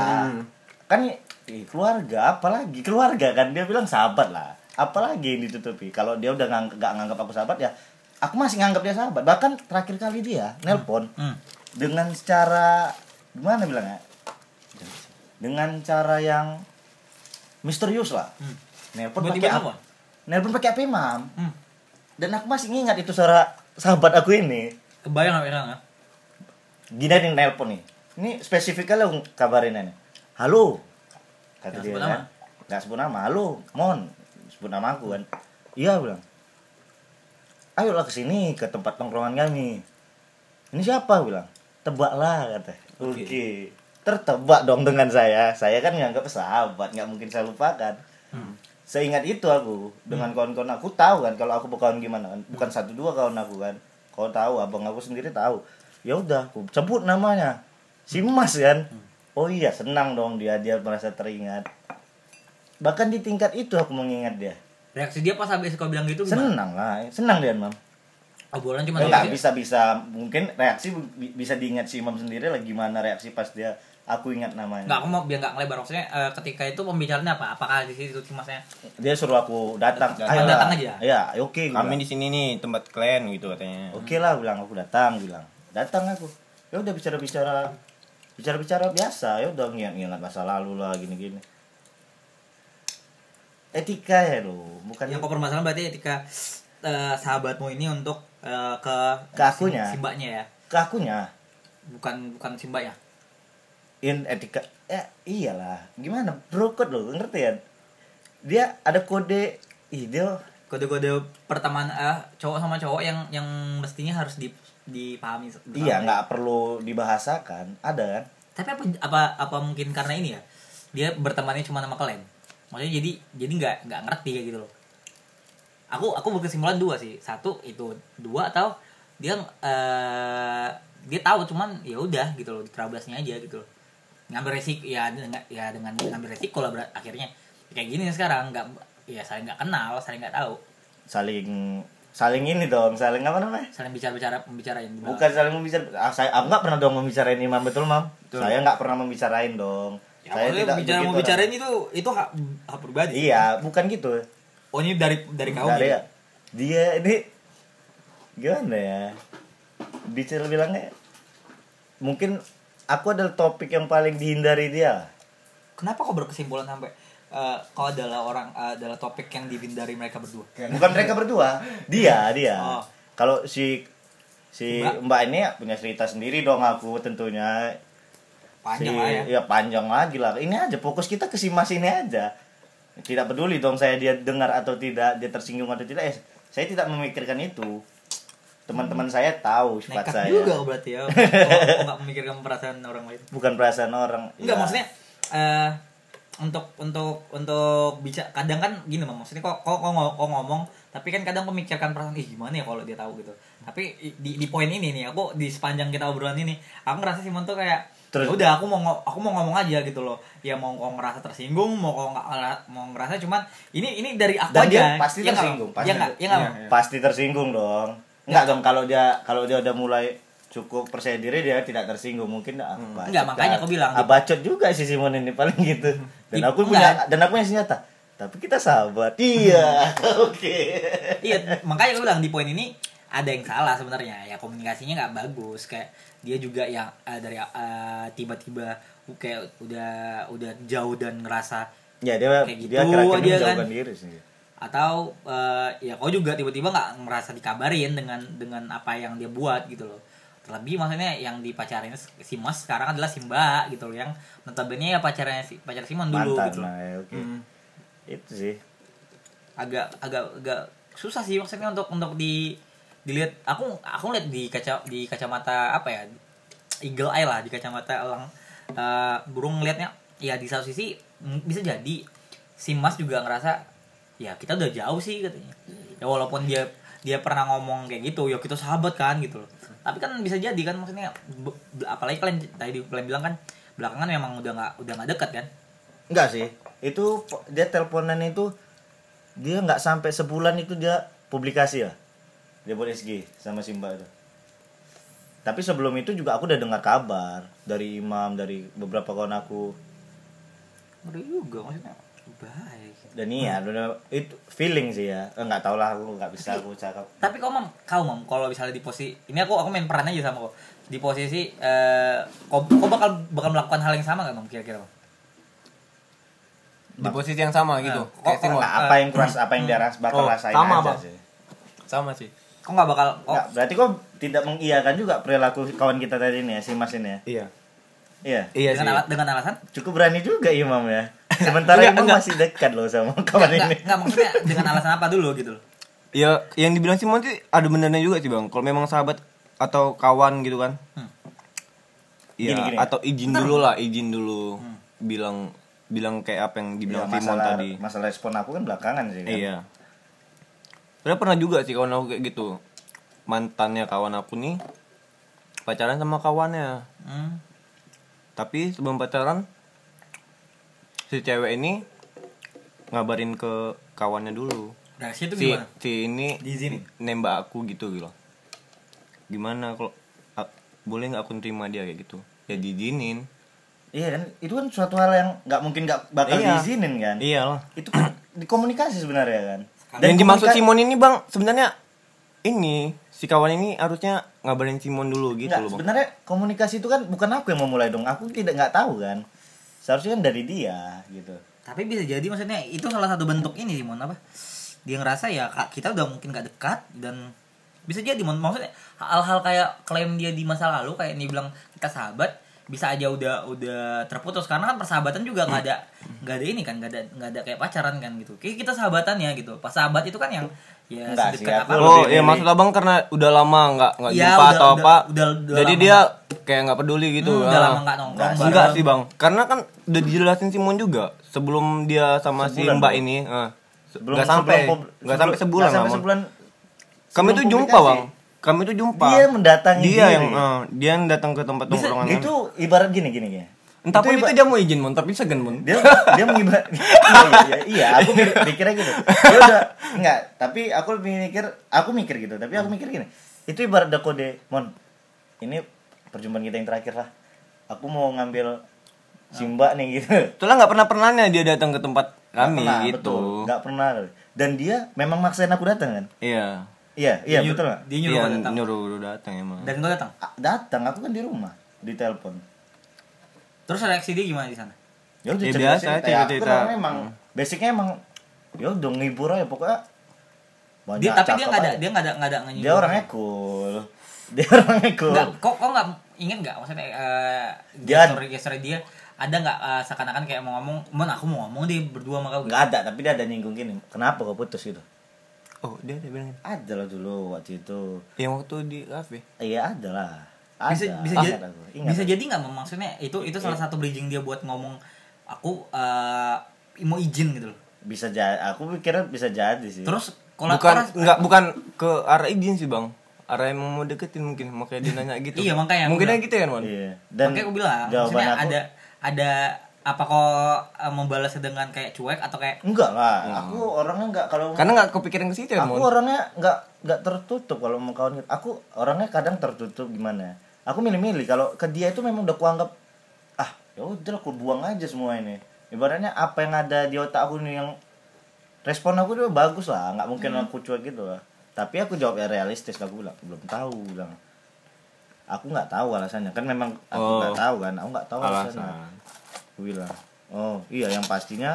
Kan eh, keluarga, apalagi keluarga kan dia bilang sahabat lah. Apalagi yang ditutupi. Kalau dia udah ngang, gak nganggap aku sahabat ya, aku masih nganggap dia sahabat. Bahkan terakhir kali dia nelpon Hmm. Dengan secara gimana bilangnya? Dengan cara yang misterius lah. Hmm. Nelpon pakai apa? apa? Nelpon pakai apa, Mam? Hmm. Dan aku masih ingat itu suara sahabat aku ini. Kebayang nggak sekarang ya? Gini nih nelpon nih. Ini spesifiknya aku kabarin ini. Halo. Kata dia sebut kan. nama? Nggak sebut nama. Halo, Mon. Sebut nama aku kan. Iya bilang. Ayolah ke sini ke tempat tongkrongan kami. Ini siapa bilang? Tebaklah kata. Oke. Tertebak dong dengan saya. Saya kan nganggap sahabat, nggak mungkin saya lupakan. Hmm. Seingat itu aku dengan kawan-kawan aku tahu kan kalau aku berkawan gimana kan. Bukan satu dua kawan aku kan. Kau tahu, abang aku sendiri tahu. Ya udah, aku sebut namanya. Si Mas kan. Oh iya, senang dong dia dia merasa teringat. Bahkan di tingkat itu aku mengingat dia. Reaksi dia pas habis kau bilang gitu gimana? Senang lah, senang dia, Mam. Obrolan cuma Enggak ya? bisa bisa mungkin reaksi bi- bisa diingat si Imam sendiri lah gimana reaksi pas dia aku ingat namanya. Enggak, aku mau biar enggak ngelebar maksudnya eh, ketika itu pembicaraannya apa? Apakah di situ masnya Dia suruh aku datang. Datang. Datang aja? Iya, oke. gua Kami bilang. di sini nih tempat kalian gitu katanya. Oke lah bilang aku datang bilang. Datang aku. Ya udah bicara-bicara bicara-bicara biasa ya udah ngingat-ngingat masa lalu lah gini-gini. Etika ya lo, bukan yang kau permasalahan berarti ketika eh, sahabatmu ini untuk eh, ke Ke akunya. si, si mbaknya ya, ke akunya. bukan bukan si mbak ya. In etika ya iyalah. Gimana? Brokot lo, ngerti ya? Dia ada kode dia Kode-kode pertemanan eh, cowok sama cowok yang yang mestinya harus di dipahami. iya nggak perlu dibahasakan, ada kan? Tapi apa apa apa mungkin karena ini ya? Dia bertemannya cuma sama kalian. Maksudnya jadi jadi nggak nggak ngerti kayak gitu loh. Aku aku berkesimpulan dua sih. Satu itu dua atau dia eh dia tahu cuman ya udah gitu loh terabasnya aja gitu loh. Ngambil resiko ya dengan ya dengan ngambil resiko lah berat, akhirnya kayak gini sekarang nggak ya saling nggak kenal saling nggak tahu Saling saling ini dong, saling apa namanya? saling bicara bicara membicarain. Bukan saling membicarain. Ah, saya aku nggak pernah dong membicarain imam betul mam. Saya nggak pernah membicarain dong. ya, saya tidak bicara begitu mau bicarain itu itu hak, hak pribadi. Iya, bukan gitu. Oh ini dari dari kau Dari gitu? dia ini gimana ya? Bicara bilangnya mungkin aku adalah topik yang paling dihindari dia. Kenapa kau berkesimpulan sampai eh, kau adalah orang eh, adalah topik yang dihindari mereka berdua? Bukan mereka berdua, dia dia. Oh. Kalau si si Mbak? Mbak ini ya punya cerita sendiri dong aku tentunya. Panjang Si- lah ya. Iya panjang lagi lah. Ini aja fokus kita ke si Mas ini aja. Tidak peduli dong saya dia dengar atau tidak, dia tersinggung atau tidak. Eh, saya tidak memikirkan itu. Teman-teman saya tahu sifat Nekat saya. juga kau berarti ya. Kau nggak memikirkan perasaan orang lain. Bukan perasaan orang. Enggak Ya. maksudnya eh untuk untuk untuk bicara kadang kan gini Mam, maksudnya kok kok kok kok ngomong tapi kan kadang memikirkan perasaan ih gimana ya kalau dia tahu gitu tapi di di poin ini nih aku di sepanjang kita obrolan ini aku ngerasa Simon tuh kayak Terus- Terus, udah aku mau aku mau ngomong aja gitu loh ya mau kau ngerasa tersinggung mau kau nggak mau ngerasa cuman ini ini dari aku Dan aja dia pasti Ya nggak? tersinggung, pasti. ya nggak ya nggak Iya, Mam? iya. Pasti tersinggung dong. Enggak dong kalau dia kalau dia udah mulai cukup percaya diri dia tidak tersinggung mungkin ah, bacot Enggak, makanya kan. aku bilang. ah, bacot juga si Simon ini paling gitu dan aku enggak. punya dan aku punya senjata tapi kita sahabat iya (laughs) oke iya makanya gue bilang di poin ini ada yang salah sebenarnya. Ya komunikasinya nggak bagus. Kayak dia juga yang eh, dari eh, tiba-tiba kayak udah udah jauh dan ngerasa ya dia Kayak gitu dia aja kan. diri sih. Atau eh, ya kau juga tiba-tiba nggak merasa dikabarin dengan dengan apa yang dia buat gitu loh. Terlebih maksudnya yang dipacarin si Mas sekarang adalah si Mbak gitu loh yang notabene ya pacarnya si pacar Simon dulu mantan gitu loh. nah, ya, oke. Hmm. itu sih. Agak agak agak susah sih maksudnya untuk untuk di dilihat aku aku lihat di kaca di kacamata apa ya eagle eye lah di kacamata elang eh, burung ngelihatnya ya di satu sisi bisa jadi si Mas juga ngerasa ya kita udah jauh sih katanya ya walaupun dia dia pernah ngomong kayak gitu ya kita sahabat kan gitu loh tapi kan bisa jadi kan maksudnya apalagi kalian tadi kalian bilang kan belakangan memang udah nggak udah nggak dekat kan Enggak sih. Itu dia teleponan itu dia nggak sampai sebulan itu dia publikasi lah. Dia buat SG sama Simba itu. Tapi sebelum itu juga aku udah dengar kabar dari Imam dari beberapa kawan aku. ngeri juga maksudnya baik Dan iya, udah itu feeling sih ya. Eh, nggak tau lah aku nggak bisa aku cakap. tapi kau mam kau mam kalau misalnya di posisi ini aku aku main peran aja sama kau di posisi eh kau, kau bakal bakal melakukan hal yang sama gak mam kira-kira Mam? di posisi yang sama gitu Nah, kayak kok- Nah, apa yang kuras apa yang dia ras bakal Oh, rasain sama, aja Bang. sih. sama sih kau nggak bakal kau Nggak, berarti kok tidak mengiyakan juga perilaku kawan kita tadi ini ya, si Mas ini ya. iya Iya. iya sih dengan alat dengan alasan Cukup berani juga Imam ya. Sementara Enggak, Imam enggak. masih dekat loh sama kawan nggak, ini. nggak maksudnya dengan alasan apa dulu gitu loh ya yang dibilang sih ada benernya juga sih bang kalau memang sahabat atau kawan gitu kan Hmm. Iya, Gini, gini. atau izin dulu lah, izin dulu. Bilang bilang kayak apa yang Ya, dibilang Simon masalah tadi. masalah respon aku kan belakangan sih kan. Iya. Padahal pernah juga sih kawan aku kayak gitu. Mantannya kawan aku nih pacaran sama kawannya. hmm. Tapi sebelum pacaran si cewek ini ngabarin ke kawannya dulu. itu Si gimana si ini Diizinin? nembak aku gitu gitu. Gimana kalau boleh nggak aku terima dia kayak gitu? Ya diizinin. Iya kan, itu kan suatu hal yang nggak mungkin nggak bakal Iya. diizinin kan. Iyalah. Itu kan dikomunikasi sebenarnya kan. Dan yang dimaksud komunika- Simon ini bang sebenarnya ini si kawan ini harusnya ngabarin Simon dulu gitu Nggak, loh bang. sebenarnya komunikasi itu kan bukan aku yang memulai dong. Aku tidak nggak tahu kan. Seharusnya kan dari dia gitu. tapi bisa jadi maksudnya itu salah satu bentuk ini Simon apa dia ngerasa ya Kak, kita udah mungkin gak dekat dan bisa jadi maksudnya hal-hal kayak klaim dia di masa lalu kayak dia bilang kita sahabat bisa aja udah udah terputus karena kan persahabatan juga nggak ada nggak ada ini kan nggak ada nggak ada kayak pacaran kan gitu kayak kita sahabatan ya gitu pas sahabat itu kan yang ya Enggak sih, sedekat aku apa Oh lebih ya maksud abang karena udah lama nggak nggak Iya, jumpa udah- atau udah- apa. udah- udah Jadi lama dia kayak nggak peduli gitu. Hmm, udah Ah. lama nggak nongkrong Nggak, bareng. Enggak sih bang, karena kan udah dijelasin Simon juga sebelum dia sama si Sebulan, Mbak Bang. ini, ah, Sebelum nggak sampai, nggak sampai sebulan nggak sampai sebulan. Kami tuh jumpa bang, kami tuh jumpa. Dia mendatangi Dia diri. yang, ah, dia yang datang ke tempat Bisa- tongkrongan. Itu ibarat gini gini gini. Entah pun iba- itu dia mau izin mon, tapi segan mon. dia dia mengibar iya, (laughs) iya, iya, aku mikir, mikirnya gitu dia udah enggak tapi aku mikir aku mikir gitu tapi aku mikir gini itu ibarat ada kode mon ini perjumpaan kita yang terakhir lah aku mau ngambil Simba nih gitu Itulah nggak pernah pernahnya dia datang ke tempat kami Nggak pernah, gitu. betul. nggak pernah dan dia memang maksain aku datang kan Iya. Iya iya Dia betul nyuruh- nggak dia nyuruh Iya, kau datang. nyuruh nyuruh datang emang. dan kau datang? Ah, datang aku kan di rumah di telepon. Terus reaksi dia gimana di sana? Ya udah Ya, cerita biasa, cerita. ya aku cerita-cerita. kan orangnya emang. Basicnya emang ya udah ngibur aja pokoknya banyak dia tapi dia nggak ada dia nggak ada nggak ada dia ngenyinggung. orangnya cool. (laughs) Dia orangnya cool. Nggak, kok kok nggak inget nggak? Maksudnya eh Dia- gesture gesture dia ada nggak eh, seakan-akan kayak mau ngomong, mon aku mau ngomong deh berdua sama kau. nggak ada tapi dia ada nyinggung gini kenapa kau putus? gitu Oh, dia dia bilang. ada lah dulu waktu itu Yang waktu di kafe. iya ada lah ada Bisa bisa jadi aku, ingat bisa aku. jadi nggak maksudnya itu itu salah Iya. satu bridging dia buat ngomong aku eh mau izin gitu loh. bisa jadi aku pikirnya bisa jadi sih Terus kalau bukan enggak bukan ke arah izin sih, Bang. Arah emang mau deketin mungkin, makanya dia nanya gitu. Iya, makanya aku Mungkin gitu kan, Mon. iya dan makanya aku bilang jawaban maksudnya aku ada ada apa kok eh, membalasnya dengan kayak cuek atau kayak enggak lah aku orangnya enggak kalau Karena enggak kepikiran ke situ kan, aku Mon. orangnya nggak nggak tertutup kalau mau kawan gitu. aku orangnya kadang tertutup gimana aku milih-milih kalau ke dia itu memang udah kuanggap ah ya udah aku buang aja semua ini ibaratnya apa yang ada di otak aku nih yang respon aku udah bagus lah nggak mungkin Hmm. aku cuek gitu lah tapi aku jawab ya realistis aku bilang belum tahu bilang aku nggak tahu alasannya kan memang aku Oh. nggak tahu kan aku nggak tahu alasannya Alasan. aku bilang oh iya yang pastinya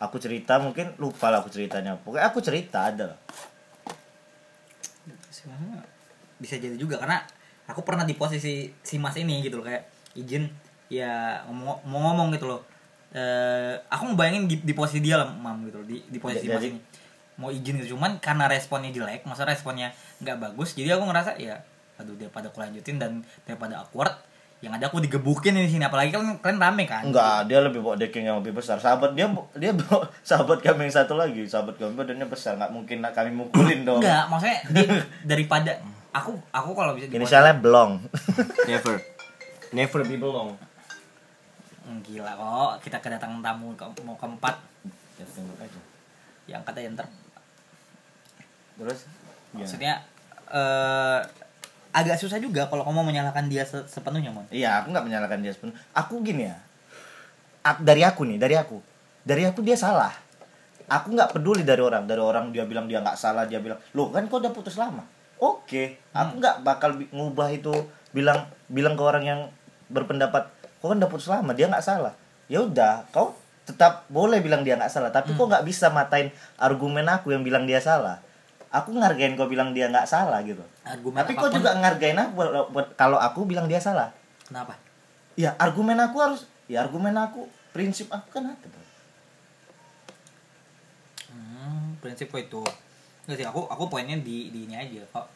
aku cerita mungkin lupa lah aku ceritanya. Pokoknya aku cerita ada lah. Bisa jadi juga karena aku pernah di posisi si mas ini gitu loh kayak izin ya ngomong mau ngomong gitu loh. Eh aku ngebayangin di, di posisi dia lah mam gitu loh di, di posisi Jadi- mas ini. Mau izin gitu cuman karena responnya jelek masa responnya nggak bagus jadi aku ngerasa ya aduh daripada aku lanjutin dan daripada awkward yang ada aku digebukin di sini apalagi kan kalian rame kan Enggak, dia lebih bawa decking yang lebih besar. Sahabat dia dia bawa (laughs) sahabat kami yang satu lagi. Sahabat kami badannya besar, nggak mungkin nak kami mukulin dong. enggak maksudnya dia- (laughs) daripada aku aku kalau bisa Ini salah belong. (laughs) Never. Never be belong. Hmm, gila kok kita kedatangan tamu ke, mau keempat yang katanya ntar Terus gimana? maksudnya eh agak susah juga kalau kamu menyalahkan dia se- sepenuhnya mon Iya, aku nggak menyalahkan dia sepenuhnya. Aku gini ya. Ak- dari aku nih, dari aku. Dari aku dia salah. Aku nggak peduli dari orang. Dari orang dia bilang dia nggak salah, dia bilang, "Loh, kan kau udah putus lama." Oke, aku nggak bakal bi- ngubah itu bilang bilang ke orang yang berpendapat, "Kau kan udah putus lama, dia nggak salah." Ya udah, kau tetap boleh bilang dia nggak salah, tapi kau nggak bisa matain argumen aku yang bilang dia salah. Aku ngargain kau bilang dia nggak salah gitu. argumen Tapi kau juga ngargain aku buat- buat- kalau aku bilang dia salah. kenapa Ya argumen aku harus ya argumen aku prinsip aku kan ada. Bro. Hmm, prinsipku itu nggak sih aku aku poinnya di di ini aja kok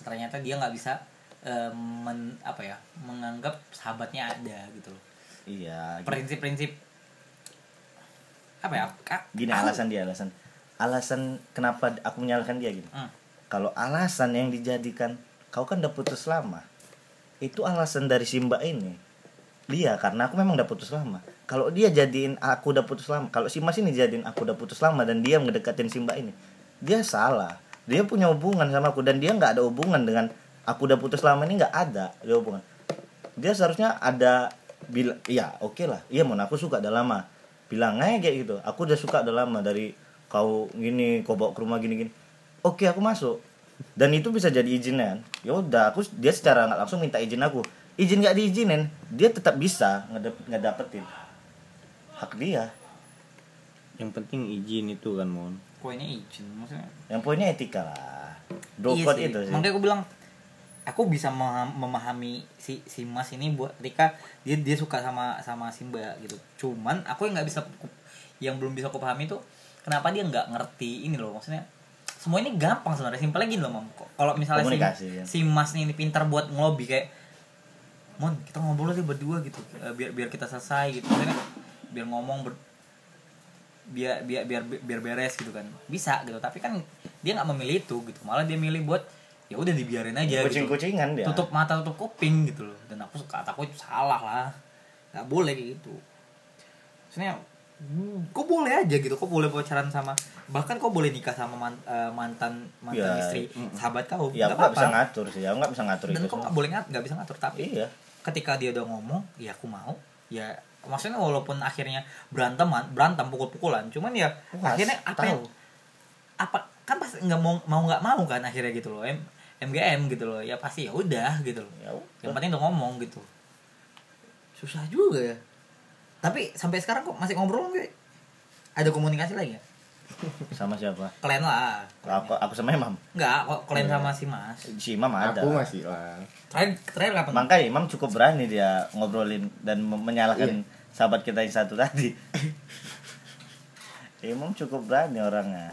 ternyata dia nggak bisa eh, men, apa ya menganggap sahabatnya ada gitu loh Iya. Prinsip-prinsip apa ya gini aku- alasan dia alasan alasan kenapa aku menyalahkan dia gini. Hmm, Kalau alasan yang dijadikan kau kan udah putus lama. Itu alasan dari Simba ini. Dia karena aku memang udah putus lama. Kalau dia jadiin aku udah putus lama, kalau si Mas ini jadiin aku udah putus lama dan dia ngedekatin Simba ini, dia salah. Dia punya hubungan sama aku dan dia nggak ada hubungan dengan aku udah putus lama ini nggak ada dia hubungan. Dia seharusnya ada bilang, iya oke lah, iya mon aku suka udah lama. Bilang aja kayak gitu, aku udah suka udah lama dari kau gini, kau bawa ke rumah gini gini. Oke aku masuk dan itu bisa jadi izinan. Ya udah aku dia secara nggak langsung minta izin aku. Izin nggak diizinin, dia tetap bisa ngedap ngedapetin hak dia. Yang penting izin itu kan, Mon. poinnya izin maksudnya Yang poinnya etika lah. Bro Iya sih. itu sih. makanya aku bilang aku bisa memaham- memahami si si Mas ini buat ketika dia dia suka sama sama Simba gitu cuman aku yang nggak bisa yang belum bisa aku pahami itu kenapa dia nggak ngerti ini loh? Maksudnya semua ini gampang sebenarnya simpelnya gini loh mam. Kalau misalnya Komunikasi, si, ya. si Mas ini pintar buat ngelobi kayak Mon kita ngobrol aja berdua gitu. Eh, biar biar kita selesai gitu. Maksudnya biar ngomong ber, biar biar biar biar beres gitu kan. Bisa gitu. Tapi kan dia nggak memilih itu gitu. Malah dia milih buat ya udah dibiarin aja gitu. Kucing-kucingan dia. tutup mata tutup kuping gitu loh. Dan aku kata aku itu salah lah. Nggak boleh gitu. Maksudnya hmm, kok boleh aja gitu kok boleh pacaran sama bahkan kok boleh nikah sama eh, mantan mantan Ya, istri mm. sahabat kau Ya nggak bisa ngatur sih, aku nggak bisa ngatur dan itu. kok nggak boleh nggak bisa ngatur tapi Iya. ketika dia udah ngomong ya aku mau. Ya maksudnya walaupun akhirnya beranteman berantem pukul-pukulan cuman ya Puas, akhirnya apa yang apa kan pasti nggak mau mau nggak mau kan akhirnya gitu loh MGM gitu loh ya pasti ya udah gitu loh. Ya yang penting udah ngomong gitu. Susah juga ya tapi sampai sekarang kok masih ngobrol nggak ada komunikasi lagi ya Sama siapa? kalian lah Aku aku sama Imam. nggak kok kalian Iya. sama si mas Si Imam ada. Aku masih lah. terakhir terakhir kapan Makanya Imam cukup berani dia ngobrolin dan menyalahkan Iya. sahabat kita yang satu tadi. (laughs) Imam cukup berani orangnya.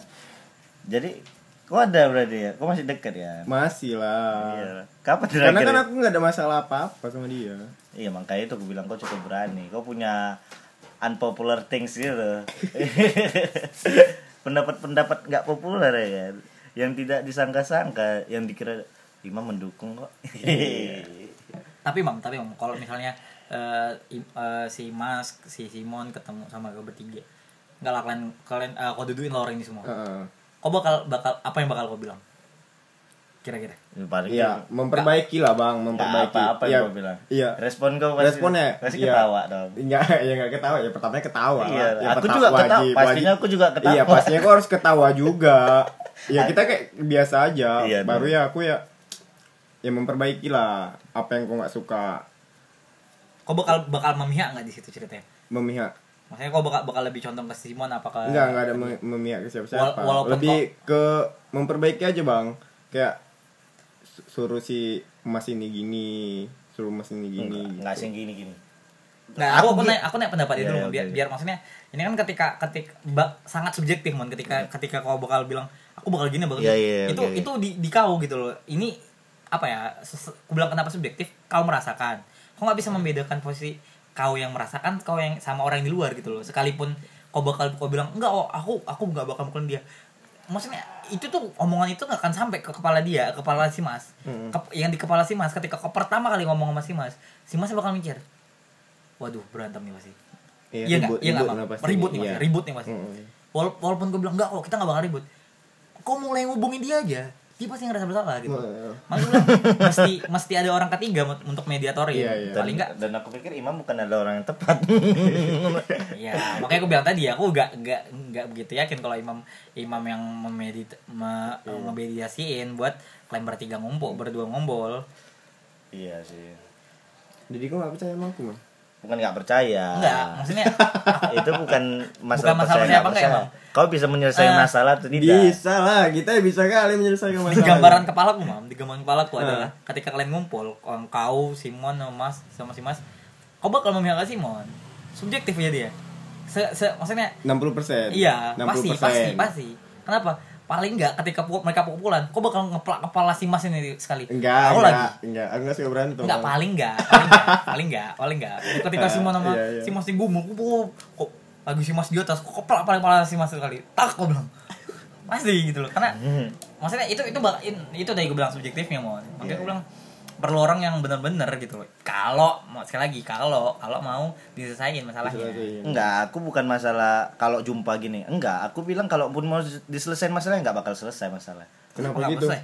Jadi, kok ada berarti ya? Kok masih dekat ya? Masih lah. Iya. Kapan Karena terakhir? kan aku nggak ada masalah apa-apa sama dia. Iya makanya itu aku bilang kau cukup berani. Kau punya unpopular things gitu. (laughs) Pendapat-pendapat nggak populer ya kan. Yang tidak disangka-sangka, yang dikira Imam mendukung kok. tapi mam tapi mam kalau misalnya im- eh, si Mas si Simon ketemu sama gue bertiga nggak lah kalian kalian eh, kau duduin lo orang ini semua Heeh. kau bakal bakal apa yang bakal kau bilang kira-kira Paling Iya, memperbaiki lah bang, memperbaiki. apa-apa Iya, yang gua bilang. Iya. Respon kau pasti, Responnya, pasti iya. ketawa dong. Enggak, ya enggak ketawa. Ya pertamanya ketawa. lah. Iya, Ya, aku juga ketawa. Pastinya aku juga ketawa. Iya, pastinya kok harus ketawa juga. ya kita kayak biasa aja. Iya, Baru ya aku ya ya memperbaiki lah apa yang kau nggak suka kau bakal bakal memihak nggak di situ ceritanya memihak maksudnya kau bakal bakal lebih condong ke Simon apakah enggak enggak ada mem- memihak ke siapa-siapa Wal- walaupun lebih ke memperbaiki aja bang kayak suruh si mas ini gini suruh mas ini gini Enggak, enggak gitu. sih gini-gini. Nggak, aku aku naik aku naik pendapat itu dulu iya, biar biar maksudnya ini kan ketika ketika ba- sangat subjektif mon ketika ketika kau bakal bilang aku bakal gini bakal gini. iya, itu oke. itu di, di kau gitu loh ini apa ya aku bilang kenapa subjektif kau merasakan kau nggak bisa membedakan posisi kau yang merasakan kau yang sama orang yang di luar gitu loh sekalipun kau bakal kau bilang enggak oh aku aku nggak bakal mukulin dia maksudnya itu tuh omongan itu nggak akan sampai ke kepala dia ke kepala si mas. Hmm. Ke- yang di kepala si mas ketika kau pertama kali ngomong sama si mas si mas bakal mikir waduh berantem nih pasti. Iya nggak? iya nggak ribut nih pasti iya. ribut nih pasti Mm-mm. Wala- walaupun gue bilang enggak kok kita nggak bakal ribut. Kok mulai ngubungin dia aja dia pasti ngerasa bersalah gitu Iya. makanya gue bilang mesti mesti ada orang ketiga untuk mediatorin Iya, iya. dan, paling enggak dan aku pikir imam bukan adalah orang yang tepat (laughs) ya makanya gue bilang tadi aku nggak nggak nggak begitu yakin kalau imam imam yang memedit me, Iya. memediasiin buat kalian bertiga ngumpul berdua ngombol iya sih jadi kau nggak percaya sama aku mah bukan nggak percaya enggak maksudnya (laughs) itu bukan masalah Bukan masalah percaya nggak apa enggak percaya. emang? kau bisa menyelesaikan Eh, masalah atau tidak bisa lah kita bisa kali menyelesaikan masalah di gambaran kepalaku mam di gambaran kepalaku Hmm. adalah ketika kalian ngumpul kau Simon sama Mas sama si Mas kau bakal memihak Simon subjektif aja dia se, se maksudnya 60 persen Iya, pasti, pasti, pasti. Kenapa? Paling enggak ketika pu- mereka pukulan, kok bakal ngeplak kepala si Mas ini sekali. enggak Aku enggak lagi. enggak aku nggak suka berantem Enggak, paling enggak, paling enggak, (laughs) paling enggak, enggak. (laughs) Ketika si Mas sama Iya, iya. si Mas di gumul, kok kok lagi si Mas di atas, kok keplak paling kepala si Mas sekali. Tak kok bilang. Pasti gitu loh. Karena Hmm. maksudnya itu itu in- itu tadi gue bilang subjektifnya mon. Makanya Iya, gue bilang perlu orang yang benar-benar gitu loh. Kalau mau sekali lagi kalau kalau mau diselesaikan masalahnya. Enggak, aku bukan masalah kalau jumpa gini. Enggak, aku bilang kalaupun mau diselesain masalahnya enggak bakal selesai masalah. kenapa gitu selesai.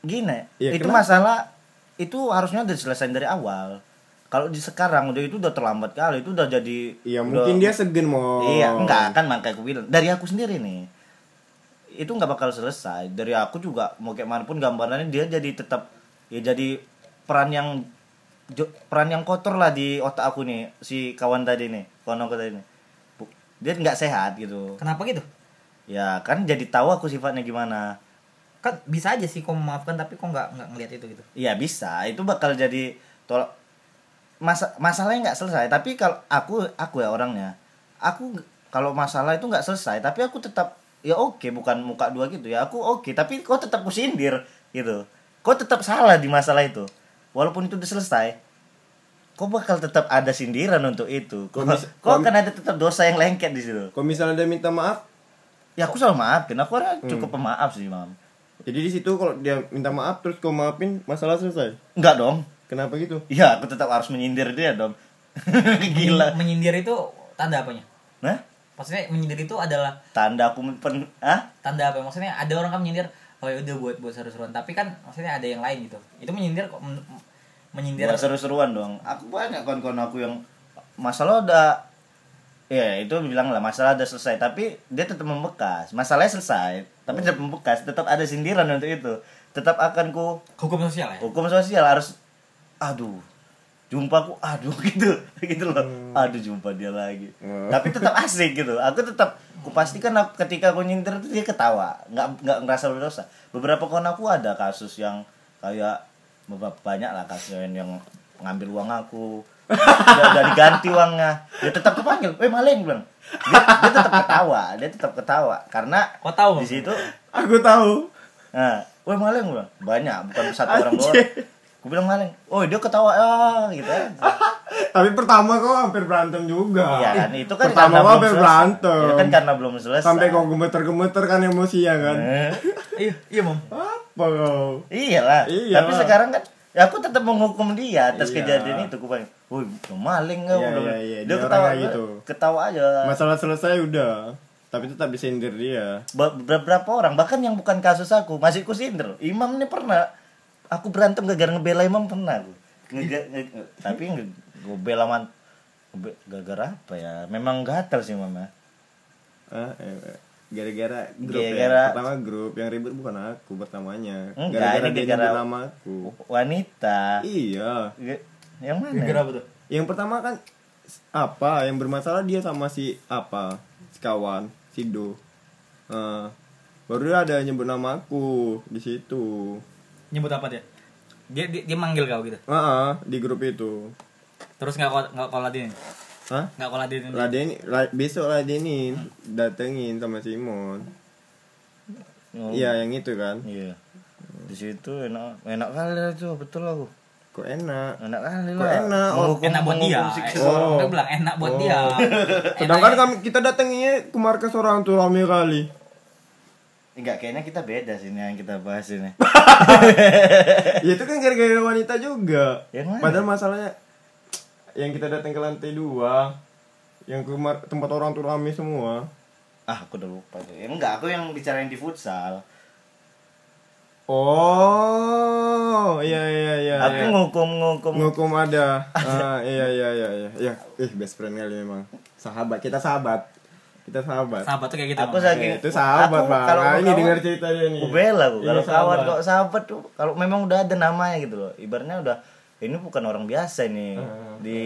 Gini, Iya, itu kenapa? masalah itu harusnya udah diselesain dari awal. Kalau di sekarang udah itu udah terlambat kali, itu udah jadi Iya udah- mungkin dia segen mau Iya, enggak kan makanya aku bilang dari aku sendiri nih. Itu nggak bakal selesai. Dari aku juga mau kayak mana pun gambarannya dia jadi tetap ya jadi peran yang peran yang kotor lah di otak aku nih si kawan tadi nih, kawan aku tadi nih. Dia nggak sehat gitu. Kenapa gitu? Ya kan jadi tahu aku sifatnya gimana. kan bisa aja sih kau memaafkan tapi kok nggak nggak ngelihat itu gitu Iya bisa, itu bakal jadi tolak masa masalahnya nggak selesai. Tapi kalau aku aku ya orangnya, aku kalau masalah itu nggak selesai, tapi aku tetap ya oke bukan muka dua gitu ya. Aku oke, tapi kau tetap kusindir gitu. Kau tetap salah di masalah itu, walaupun itu udah selesai. Kau bakal tetap ada sindiran untuk itu. Kau, Kau kau kau- akan ada tetap dosa yang lengket di situ. kalau misalnya dia minta maaf Ya aku selalu maafin. Aku orang cukup pemaaf sih, Mam. jadi di situ kalau dia minta maaf terus kau maafin masalah selesai Enggak dong. kenapa gitu Ya, aku tetap harus menyindir dia dong. (laughs) Gila. menyindir itu tanda apanya Nah, maksudnya menyindir itu adalah tanda aku pen ah tanda apa maksudnya ada orang kan menyindir oh ya udah buat buat seru-seruan. Tapi kan maksudnya ada yang lain gitu. Itu menyindir kok men- menyindir buat seru-seruan dong. Aku banyak kawan-kawan aku yang masalah udah ya itu bilang lah masalah udah selesai. Tapi dia tetap membekas. Masalahnya selesai tapi tetap membekas. Tetap ada sindiran untuk itu. Tetap akan ku hukum sosial ya? Hukum sosial harus aduh jumpa aku aduh (laughs) gitu. Gitu loh. Aduh jumpa dia lagi. Hmm. tapi tetap asik gitu. Aku tetap aku pastikan aku- ketika aku nyindir itu dia ketawa. Nggak nggak ngerasa berdosa. Beberapa kawan aku ada kasus yang kayak beberapa banyak lah kasus yang, yang ngambil uang aku. Udah, udah diganti uangnya. Dia tetap kepanggil. Eh maling bilang. Dia, dia tetap ketawa. Dia tetap ketawa. Karena kau tahu? di situ aku tahu. Nah, woi maling bilang. Banyak, bukan satu orang doang. Gue bilang maling. Oh, dia ketawa ah gitu ya. (laughs) tapi pertama kau hampir berantem juga Iya kan, itu kan pertama karena hampir berantem Itu kan karena belum selesai. sampai kau gemeter-gemeter kan emosi ya kan Eh, iya iya mom apa kau iyalah. Iyalah. Tapi sekarang kan ya aku tetap menghukum dia atas Iya. kejadian itu. Gue bilang, woi maling Iya, kau. Gua bilang. iya, iya. Dia Dia ketawa gitu. Ketawa aja. masalah selesai udah tapi tetap disindir dia Be- beberapa orang bahkan yang bukan kasus aku masih ku sindir. Imam ini pernah aku berantem gara-gara ngebela Imam pernah aku. Nge- nge- nge- tapi nge- gue bela man gara-gara apa ya? Memang gatal sih Mama. Ah, eh, gara-gara grup Gara-gara- ya. Pertama grup yang ribut bukan aku pertamanya. Ini dia gara-gara- nyebut nama aku. Wanita. Iya. Yang mana? gara apa tuh Yang pertama kan apa? Yang bermasalah dia sama si apa? Si kawan, si Do. Eh, baru dia ada nyebut nama aku di situ. Nyebut apa dia dia dia, dia manggil kau gitu Ah, ah, di grup itu. terus nggak nggak kau ladenin Hah? nggak kau ladenin Ladeni, la- besok ladenin datengin sama Simon. Oh, Iya, yang itu kan. Iya. Di situ enak enak kali itu betul aku. Kok enak? enak kali Kok lah enak? Oh, Menghukum- enak buat dia Oh. Dia bilang (laughs) enak buat Oh. dia Sedangkan Enaknya- kami kita datanginya ke markas orang tuh rame kali. Enggak kayaknya kita beda sih yang kita bahas ini (laughs) ya itu kan gara-gara wanita juga. Yang mana? Padahal masalahnya yang kita datang ke lantai dua, yang ke tempat orang tuh rame semua. ah aku udah lupa tuh ya, enggak aku yang bicarain di futsal Oh, iya iya iya. aku iya. ngukum ngukum Ngukum ada. Ah, iya iya iya iya. Iya, ih best friend kali memang. Sahabat, kita sahabat. Kita sahabat. sahabat tuh kayak gitu. Aku saking itu sahabat, aku Bang. kalau Nah, ini dengar cerita dia nih. aku bela aku. Kalau kawan sahabat. kok sahabat tuh kalau memang udah ada namanya gitu loh. Ibaratnya udah ini bukan orang biasa ini. Hmm. di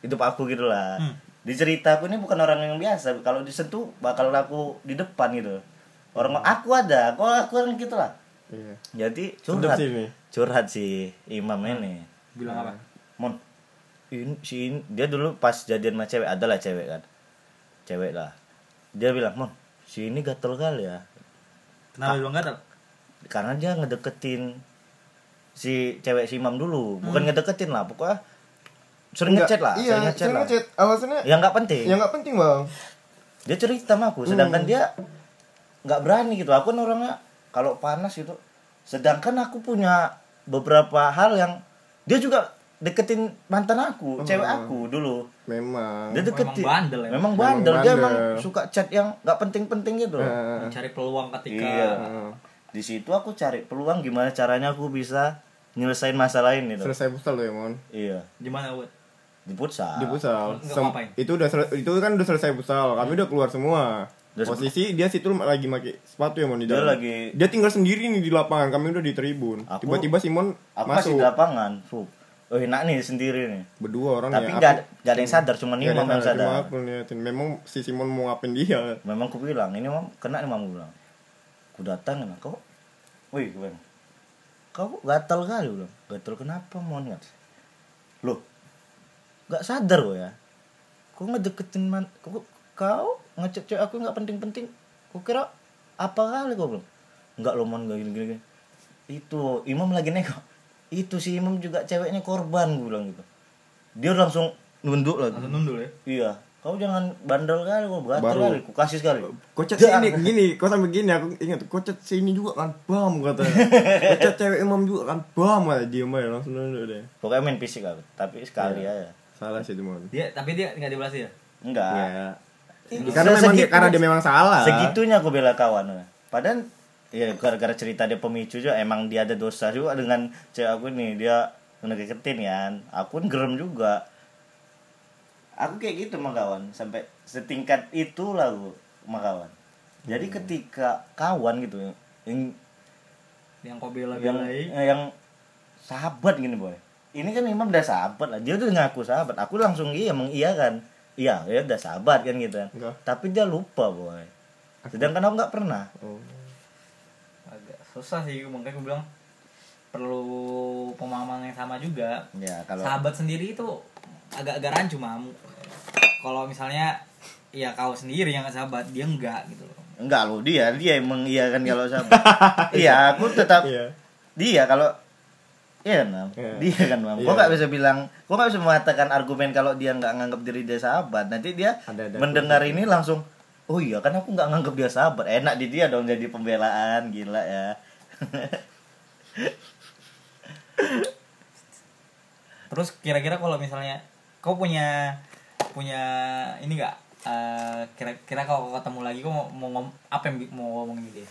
hidup aku gitu lah. Hmm. di cerita aku ini bukan orang yang biasa. Kalau disentuh bakal aku di depan gitu. Orang aku ada kok aku orang gitu lah. Iya. jadi curhat. sih curhat si imam ini. Bilang apa? Mon ini si ini- dia dulu pas jadian sama cewek adalah cewek kan cewek lah. Dia bilang mon si ini gatel kali ya. Kenapa bilang gatal karena dia ngedeketin si cewek si imam dulu. Bukan ngedeketin lah pokoknya sering Enggak, ngechat lah Iya, sering ngechat sering lah. ngechat. Alasannya yang nggak penting. yang nggak penting, Bang. dia cerita sama aku sedangkan Hmm. dia nggak berani gitu. Aku kan orangnya kalau panas gitu. Sedangkan aku punya beberapa hal yang dia juga deketin mantan aku cewek aku dulu Memang. dia deketin Memang bandel ya? memang Memang bandel dia emang suka chat yang nggak penting-penting gitu Eh, mencari peluang ketika Iya. di situ aku cari peluang gimana caranya aku bisa nyelesain masalah ini tuh selesai futsal loh ya, Mon. iya gimana buat di futsal Di futsal. Itu udah sel- itu kan udah selesai futsal. Kami udah keluar semua. Udah Posisi dia situ lagi pakai sepatu ya, Mon di Dia dalam. lagi- Dia tinggal sendiri nih di lapangan. Kami udah di tribun. Aku- Tiba-tiba Simon aku masih masuk. di lapangan Fuh. Oh enak nih sendiri nih. Berdua orang tapi ya. nggak Aku- ada- yang sadar cuma Imam yang sadar aku liatin. Memang si Simon mau ngapain dia. memang aku bilang ini mam kena nih mam Aku bilang. Aku datang nah kau wih gue kau gatal kali? bilang. Gatal kenapa mon? nggak loh nggak sadar kok ya? Kau ngedeketin man kau, kau ngecek cewek aku nggak penting-penting? Kau kira apa kali? kau bilang. Nggak lo mon nggak gini gini gini. itu imam lagi nengok itu si imam juga ceweknya korban gue bilang gitu dia langsung nunduk lagi langsung nundul ya Iya, kau jangan bandel kali, kau gatel Baru- kali, ku kasih sekali. Kocet Dia- sini gini, kok sampai gini aku ingat kocet sini juga kan bam katanya. (laughs) kocet cewek imam juga kan bam aja diem aja langsung nunduk deh. Pokoknya main fisik aku, tapi sekali Iya. aja. Salah sih Mon. dia tapi dia nggak dibalas ya Enggak. Ya. Ini Karena memang dia, karena dia memang salah. Segitunya aku bela kawan. Padahal ya gara-gara cerita dia pemicu juga emang dia ada dosa juga dengan cewek aku nih dia ngedeketin kan. Aku kan gerem juga. Aku kayak gitu sama kawan. Sampai setingkat itu lah aku sama kawan. Jadi ketika kawan gitu yang yang kau bela yang eh, yang sahabat gini boy. Ini kan Imam udah sahabat lah. Dia udah ngaku sahabat. Aku langsung iya mengiyakan iya ya udah sahabat kan gitu kan. Enggak. tapi dia lupa boy. Sedangkan aku nggak pernah. Oh. Susah sih makanya gue bilang perlu pemahaman yang sama juga ya kalau sahabat sendiri itu agak-agak rancu mam kalau misalnya ya kau sendiri yang sahabat dia enggak gitu loh enggak loh dia dia yang mengiyakan kalau (laughs) sahabat iya aku tetap Iya. dia kalau Iya kan, Mam? Iya. Dia kan, Mam. Gua Iya. nggak bisa bilang, gua nggak bisa mengatakan argumen kalau dia nggak nganggap diri dia sahabat. Nanti dia Ada- ada mendengar ini langsung, oh iya kan aku nggak nganggap dia sahabat. Enak di dia dong jadi pembelaan, gila ya. Terus kira-kira kalau misalnya kau punya punya ini enggak kira-kira kalau kau ketemu lagi kau mau, mau ngom apa yang mau ngomongin dia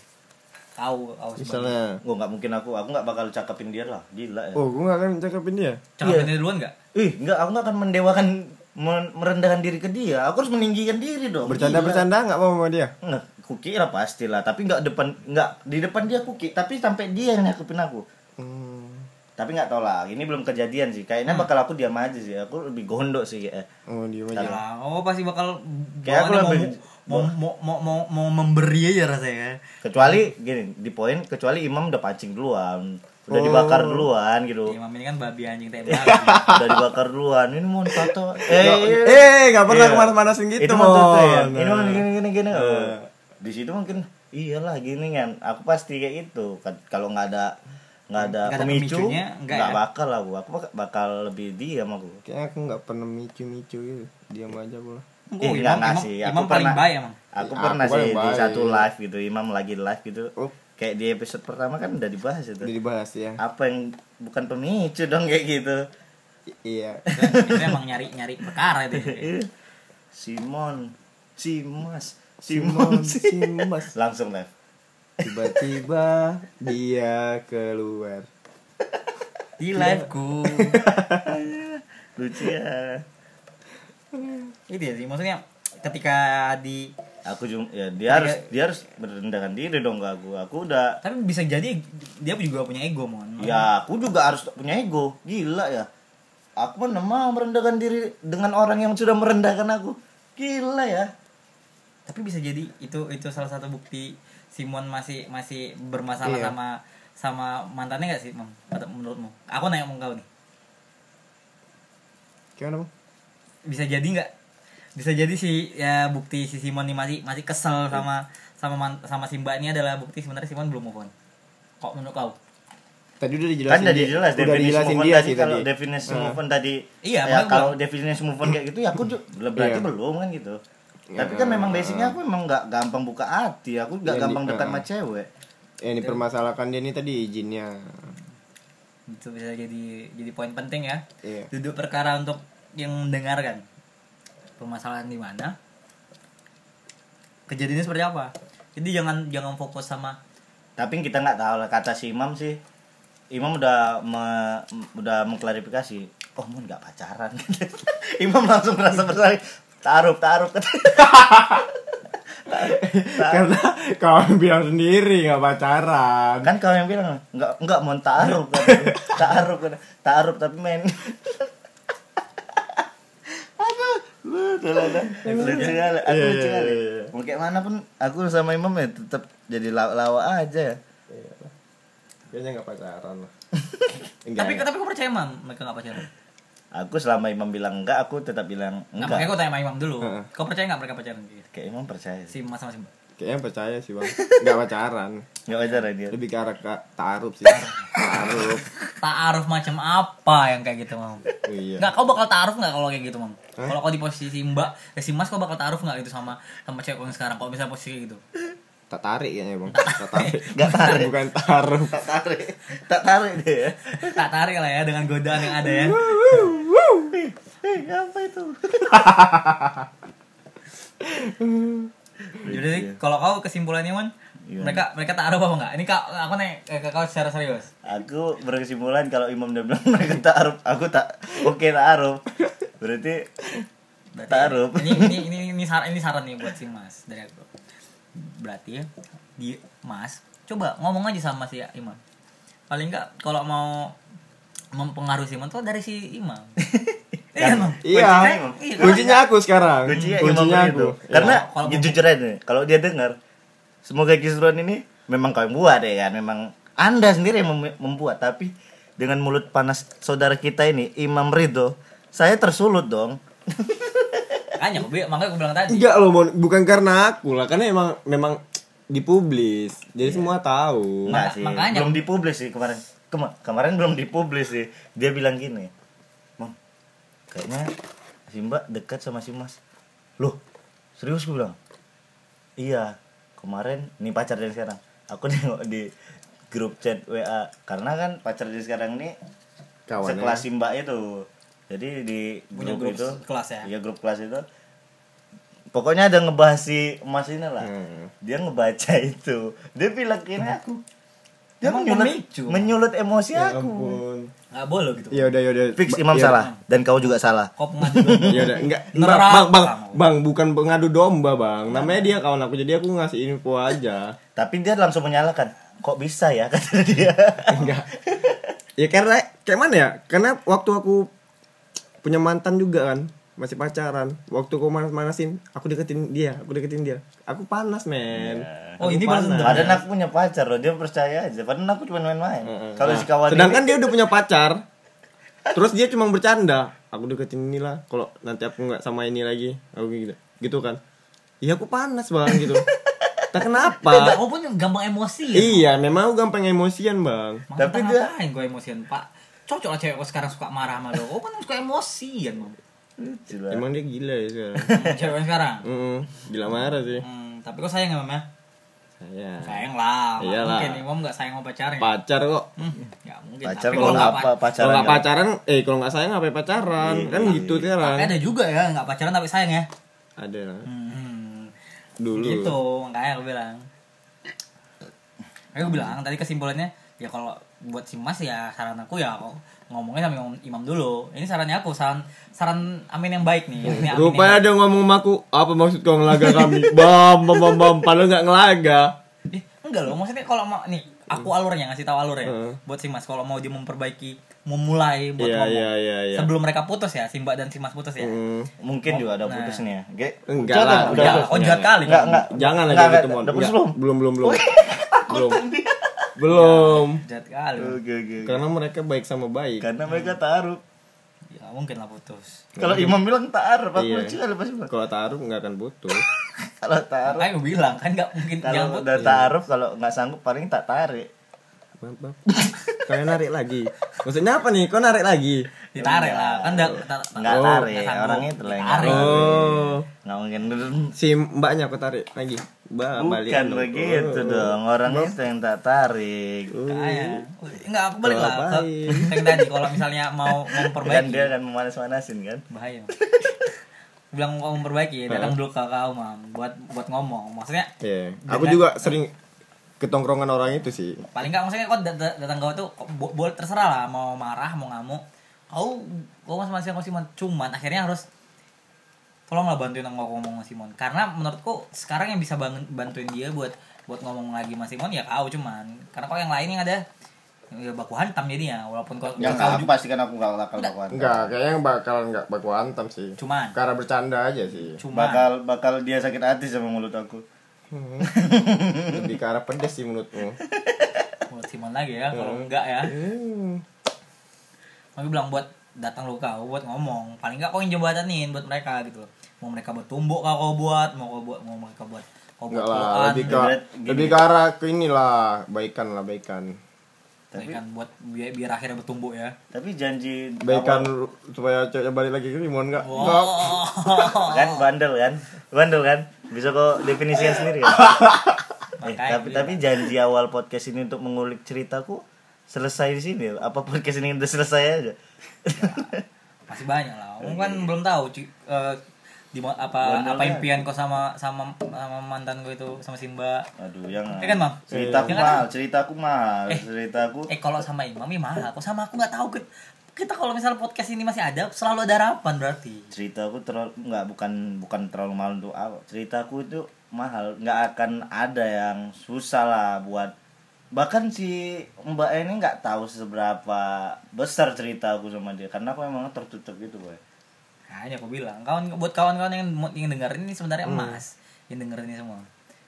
tahu tahu Misalnya, Gua nggak mungkin aku, aku nggak bakal cakepin dia lah, gila ya. oh gue gak akan cakapin dia. cakapin Iya. dia duluan nggak Ih, nggak, aku nggak akan mendewakan, men- merendahkan diri ke dia. Aku harus meninggikan diri dong. gila. Bercanda-bercanda gak mau sama dia? Nggak, kuki lah pasti lah, tapi nggak depan, nggak di depan dia kuki, tapi sampai dia yang nyakupin aku. Hmm. Tapi nggak tau lah, ini belum kejadian sih. Kayaknya bakal aku diam aja sih. Aku lebih gondok sih kayak. Oh, dia Tapi- aja. ya oh pasti bakal Kayak aku lebih- mau, mau, mau, mau, mau, mau memberi aja rasanya Kecuali gini, di poin kecuali Imam udah pancing duluan, udah Oh. dibakar duluan gitu. Imam ini kan babi anjing tembak (laughs) udah dibakar duluan. Ini mau tato. Eh, Eh, gak pernah Iya. kemanas-manasin gitu, itu mau tuh ya. Mon. Ini mau gini gini gini. Oh. Di situ mungkin iyalah gini kan. Aku pasti kayak gitu. Kan- Kalau nggak ada nggak ada ada pemicu pemicunya, nggak ya? bakal lah gua aku bak- bakal lebih diam aku Kayaknya aku nggak pernah micu-micu gitu. Diam aja lah. Oh, Eh, Imam, Imam- sih. Imam Aku paling pernah- baik emang. aku Ya, pernah aku sih paling di satu live gitu Imam lagi live gitu Oh. kayak di episode pertama kan udah dibahas itu Udah dibahas ya. apa yang bukan pemicu dong kayak gitu I- iya. itu emang nyari nyari perkara itu. (laughs) Simon Simas Simon, Simon Simas. langsung live Tiba-tiba dia keluar. Di liveku. lucu ya itu ya sih maksudnya ketika di aku cuma ya dia harus dia harus merendahkan diri dong ke aku aku udah tapi bisa jadi dia juga punya ego mon. ya aku juga harus punya ego gila ya aku mana mau merendahkan diri dengan orang yang sudah merendahkan aku gila ya Tapi bisa jadi itu itu salah satu bukti Simon masih masih bermasalah Iya. sama sama mantannya gak sih, Mam? Menurutmu? Aku nanya sama kau nih. Gimana, Bang? Bisa jadi nggak? Bisa jadi si ya bukti si Simon nih masih masih kesel sama sama man- sama si Mbak ini adalah bukti sebenarnya Simon belum move on. Kok menurut kau? Tadi udah dijelasin. kan udah dia- jelas udah definisi dijelasin move on dia tadi sih kalau tadi. definisi move on tadi Iya, ya kalau definisi move on kayak gitu ya aku juga berarti Iya. belum kan gitu Ya. tapi kan memang basicnya aku memang nggak gampang buka hati aku nggak Iya, gampang di- dekat uh. sama cewek Yang dipermasalahkan dia ini tadi izinnya. Itu bisa jadi jadi poin penting ya. Iya. Duduk perkara untuk yang mendengarkan. Permasalahan di mana? Kejadiannya seperti apa? Jadi jangan jangan fokus sama tapi kita nggak tahu lah kata si Imam sih Imam udah me- udah mengklarifikasi oh mun nggak pacaran (laughs) Imam langsung merasa bersalah taruh taruh (laughs) Karena kawan bilang sendiri nggak pacaran. kan kau yang bilang nggak nggak mau taruh (laughs) taruh taruh tapi main (laughs) aduh lucu lah dah. lucu kali aku Iya, lucu iya, kali iya, iya. mau kayak mana pun aku sama Imam ya tetap jadi lawa, lawa aja ya Iya. Kayaknya nggak pacaran lah. tapi tapi kau percaya mam mereka nggak pacaran aku selama Imam bilang enggak aku tetap bilang nah, makanya enggak kau tanya sama Imam dulu kau percaya nggak mereka pacaran gitu kayak Imam percaya sih si Mas sama si Mbak Kayaknya percaya sih bang. Nggak pacaran. nggak pacaran dia Lebih ke arah taaruf sih. taaruf. taaruf macam apa yang kayak gitu mam Iya. nggak kau bakal taaruf nggak kalau kayak gitu mam kalau kau di posisi Mbak ya si Mas kau bakal taaruf nggak gitu sama sama cewek kau yang sekarang kalau misalnya posisi kayak gitu Tak tarik kayaknya bang. Tak tarik. (laughs) Nggak tarik. Bukan taruh. tak tarik tak tarik dia ya tak tarik lah ya dengan godaan yang ada ya Eh, apa itu jadi sih, kalau kau kesimpulannya man Gimana? mereka mereka taaruf apa enggak ini kau aku nanya eh, ke kau secara serius aku berkesimpulan kalau Imam udah bilang mereka taruh aku tak oke taruh berarti Berarti Taruh. Ini ini ini ini saran ini saran nih buat si Mas dari aku. Berarti ya di Mas coba ngomong aja sama si Imam. Paling enggak kalau mau mempengaruhi si Imam tuh dari si Imam. (laughs) Iya, Mam. Iya. Kuncinya. Iya, Kuncinya aku sekarang. kuncinya, Kuncinya itu aku. karena Ya, ya, jujur aja nih, kalau dia dengar semoga kisruan ini memang kau yang buat ya kan memang anda sendiri yang mem- membuat tapi dengan mulut panas saudara kita ini Imam Ridho saya tersulut dong (laughs) aku bi- makanya aku bilang tadi. Enggak loh, Mon. bukan karena aku lah, karena emang memang dipublis. Jadi semua tahu. Enggak Maka- sih, makanya- belum dipublis sih kemarin. Kema- kemarin belum dipublis sih. Dia bilang gini, "Mam, kayaknya si Mbak dekat sama si Mas." Loh, serius gue bilang. Iya, kemarin nih pacar dia sekarang. Aku (laughs) nengok di grup chat WA karena kan pacar dia sekarang ini Kawannya. sekelas si Mbak itu. Jadi di Punya grup, grup itu kelas ya? Iya, grup kelas itu. Pokoknya ada ngebahas si Mas ini lah Hmm. dia ngebaca (laughs) itu dia bilang kini aku dia Emang menyulut, pemicu. menyulut emosi Ya aku ampun. Enggak boleh gitu. Ya udah ya udah. fix imam ya salah dan kau juga salah Kau pengadu domba. Ya udah enggak. (laughs) Bang, bang, bang, bang, bukan pengadu domba, Bang. Namanya dia kawan aku, jadi aku ngasih info aja. tapi dia langsung menyalahkan kok bisa ya (laughs) kata dia Enggak. Ya karena kayak mana ya? Karena waktu aku punya mantan juga kan, masih pacaran. Waktu aku manas-manasin, aku deketin dia, aku deketin dia. Aku panas, men. Oh, Aku ini panas. padahal aku punya pacar loh dia percaya aja padahal aku cuma main-main kalau Nah, si kawan sedangkan ini dia udah punya pacar. Terus dia cuma bercanda. Aku deketin ini lah. Kalau nanti aku nggak sama ini lagi, aku gitu, gitu kan. Iya aku panas bang gitu. (laughs) Tak kenapa? aku pun gampang emosi ya. Iya, memang aku gampang emosian, Bang. Makanya Tapi dia- ngapain gue emosian, Pak? Cocok lah cewek gue sekarang suka marah sama lo. Gue kan suka emosian, Bang. Lucu lah. Emang dia gila ya sekarang. (laughs) Cewek sekarang. Mm, gila marah sih. Hmm, tapi kok sayang ya, Mam ya? Saya. Sayang lah. Iyalah. Mungkin Imam gak sayang sama pacarnya. Pacar kok. Hmm, nggak mungkin. Pacar tapi kalau nggak apa pa- pacaran? Kalau nggak nggak- pacaran, eh kalau nggak sayang ngapain pacaran? Iya, kan iya. gitu sekarang. tapi ada juga ya nggak pacaran tapi sayang ya. Ada lah. Hmm, Dulu. gitu makanya aku bilang. Aku bilang tadi kesimpulannya ya kalau buat si Mas ya saran aku ya kok ngomongnya sama imam, imam dulu. Ini sarannya aku saran saran Amin yang baik nih. Ini Amin Rupanya dia ngomong sama aku, apa maksud kau ngelaga kami? (laughs) Bam, bam, bam, bam. Padahal nggak ngelaga. Eh, enggak loh maksudnya kalau mau nih aku alurnya ngasih tahu alurnya Hmm. buat si Mas kalau mau dia memperbaiki memulai buat Iya, ngomong iya, iya, iya. sebelum mereka putus ya si Mbak dan si Mas putus ya Mm, Mungkin juga ada Nah. putus nih ya. Ge- Enggak Udah, lah, udah, enggak. udah. Oh, jahat kali. Enggak, enggak. Jangan lagi Enggak, gitu, enggak. Mon. Udah putus Enggak. belum? Belum, belum, belum. (laughs) belum. Belum. jahat kali oke. oke. Karena mereka baik sama baik. Karena mereka taruh. ya mungkin lah putus Kalau Imam bilang taruh, aku Iya. pasti. Bang. Kalau taruh nggak akan putus. (laughs) Kalau taruh, gue bilang kan nggak mungkin kalau udah taruh kalau nggak sanggup paling tak tarik. Bang, bang. Kalian narik lagi. Maksudnya apa nih? Kau narik lagi? Ditarik lah kan udah ta- ta- Nggak Oh, tarik, orangnya itu lah yang nggak Oh. Nggak mungkin Si mbaknya aku tarik lagi. Mbak, balik. Bukan begitu Oh. dong, orang itu yang tak tarik. Kayak enggak aku balik lah ke yang tadi kalau misalnya mau Kan memperbaiki dia kan memanas-manasin kan. bahaya bilang mau memperbaiki datang dulu ke kau mam buat buat ngomong maksudnya Iya. Aku juga sering ketongkrongan orang itu sih. paling nggak maksudnya dat- dat- datang kau tuh boleh terserah lah mau marah mau ngamuk kau kau masih masih masih cuman akhirnya harus tolonglah bantuin ngomong ngomong Mas Simon karena menurutku sekarang yang bisa bantuin dia buat buat ngomong lagi Mas Simon ya kau cuman karena kau yang lain yang ada ya baku hantam jadinya walaupun kau Yang kau aku juga pasti kan aku gak bakal bakal Enggak, kayaknya bakal enggak baku hantam sih. cuman Karena bercanda aja sih. cuman bakal bakal dia sakit hati sama mulut aku. Hmm. (laughs) Lebih ke arah pedes sih menurutmu. buat Simon lagi ya kalau enggak ya Hmm. Aku bilang buat datang lu kau buat ngomong paling nggak kau yang jembatanin buat mereka gitu loh mau mereka buat tumbuk kau kau buat mau kau buat mau mereka buat kau buat Enggak lah, lebih ke gini. lebih ke arah ke inilah, baikan lah, baikan. mereka buat biar, biar akhirnya bertumbuh ya Tapi janji Baikan awal- supaya ceweknya balik lagi ke Rimon enggak? wow kan bandel kan? Bandel kan? Bisa kok definisikan sendiri kan? (laughs) eh, tapi tapi janji awal podcast ini untuk mengulik ceritaku selesai di sini. Apa podcast ini udah selesai aja? masih banyak lah Kamu kan belum tahu eh, di apa Bener apa kan? impian kau sama sama sama mantan gue itu sama Simba Aduh, yang ya kan mam ceritaku Ya kan? mahal, ceritaku mahal, Eh. ceritaku eh kalau sama Imam ya mahal kok sama aku nggak tahu kita, kita kalau misalnya podcast ini masih ada selalu ada harapan berarti ceritaku terlalu nggak bukan bukan terlalu mahal untuk awal ceritaku itu mahal nggak akan ada yang susah lah buat bahkan si mbak ini nggak tahu seberapa besar ceritaku sama dia karena aku emang tertutup gitu boy Hanya aku bilang, kawan buat kawan-kawan yang yang dengerin ini sebenarnya Hmm. emas yang dengerin ini semua.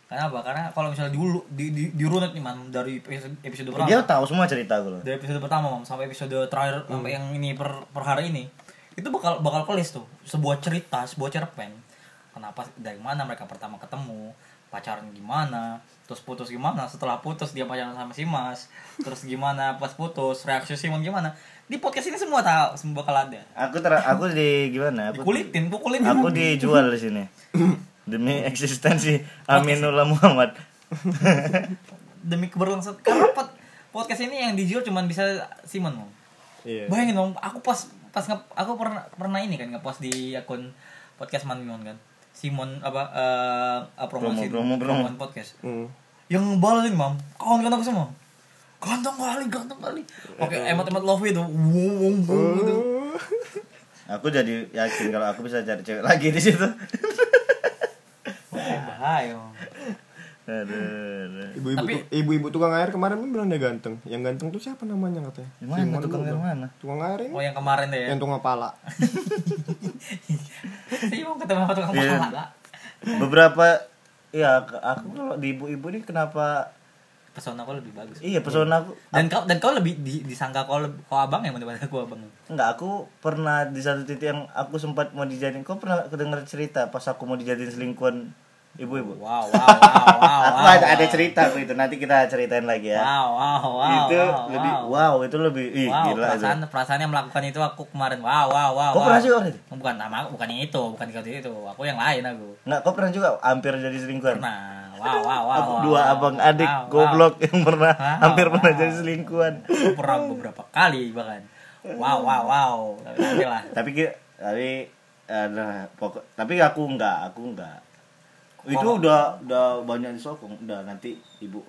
Karena apa? Karena kalau misalnya dulu di di, dirunut nih man dari episode, episode pertama. dia tahu semua ceritaku loh Dari episode pertama mam sampai episode terakhir Hmm. sampai yang ini per, per hari ini. Itu bakal bakal kelis tuh sebuah cerita, sebuah cerpen. Kenapa dari mana mereka pertama ketemu, pacaran gimana, terus putus gimana, setelah putus dia pacaran sama si Mas, terus gimana pas putus, reaksi Simon gimana. Di podcast ini semua tahu, semua bakal ada. aku ter aku di gimana aku Dikulitin, pukulin aku dijual di sini (laughs) demi eksistensi Aminullah Muhammad (laughs) demi keberlangsungan karena pod- podcast ini yang dijual cuman bisa Simon Mam. Iya. bayangin dong aku pas pas nge, aku pernah pernah ini kan ngepost di akun podcast Manmion kan Simon apa eh uh, promosi Promo, promo, promo. promoan podcast. Hmm. yang balasin mam. Kawan kawan aku semua ganteng kali ganteng kali. Oke emot emot love itu. Wow, wow, wow, gitu. (laughs) aku jadi yakin kalau aku bisa cari cewek lagi di situ. (laughs) Wah, bahaya. Ibu-ibu Tapi- ibu-ibu tukang air kemarin pun bilang dia ganteng. Yang ganteng tuh siapa namanya katanya? Di mana Simon tukang air mana? Tukang air ini. oh yang kemarin deh ya Yang tukang pala. (laughs) Simon ketemu sama tukang Iya. pala beberapa ya aku kalau di ibu-ibu ini kenapa pesona kau lebih bagus iya pesona aku dan kau dan kau lebih di, disangka kau lebih- kau abang ya daripada aku abang enggak aku pernah di satu titik yang aku sempat mau dijadiin kau pernah kedengar cerita pas aku mau dijadiin selingkuhan ibu-ibu wow wow wow wow (laughs) aku wow, ada, ada wow. cerita aku itu nanti kita ceritain lagi ya wow wow wow itu wow, lebih wow. wow itu lebih ih Wow, gila itu. perasaan perasaannya melakukan itu aku kemarin. Wow, wow, wow. Kau wow. pernah juga itu? Bukan nama aku, bukan yang itu, bukan yang itu. Aku yang lain aku. nggak kau pernah juga hampir jadi selingkuhan Pernah. Wow, wow, wow. Aku wow, dua wow. abang adik Wow, wow. goblok yang pernah Wow, hampir pernah wow. jadi selingkuhan Aku pernah beberapa kali bahkan. Wow, wow, wow. Tapi lah. tapi tapi ada pokok tapi aku enggak aku enggak itu udah udah banyak disokong udah nanti ibu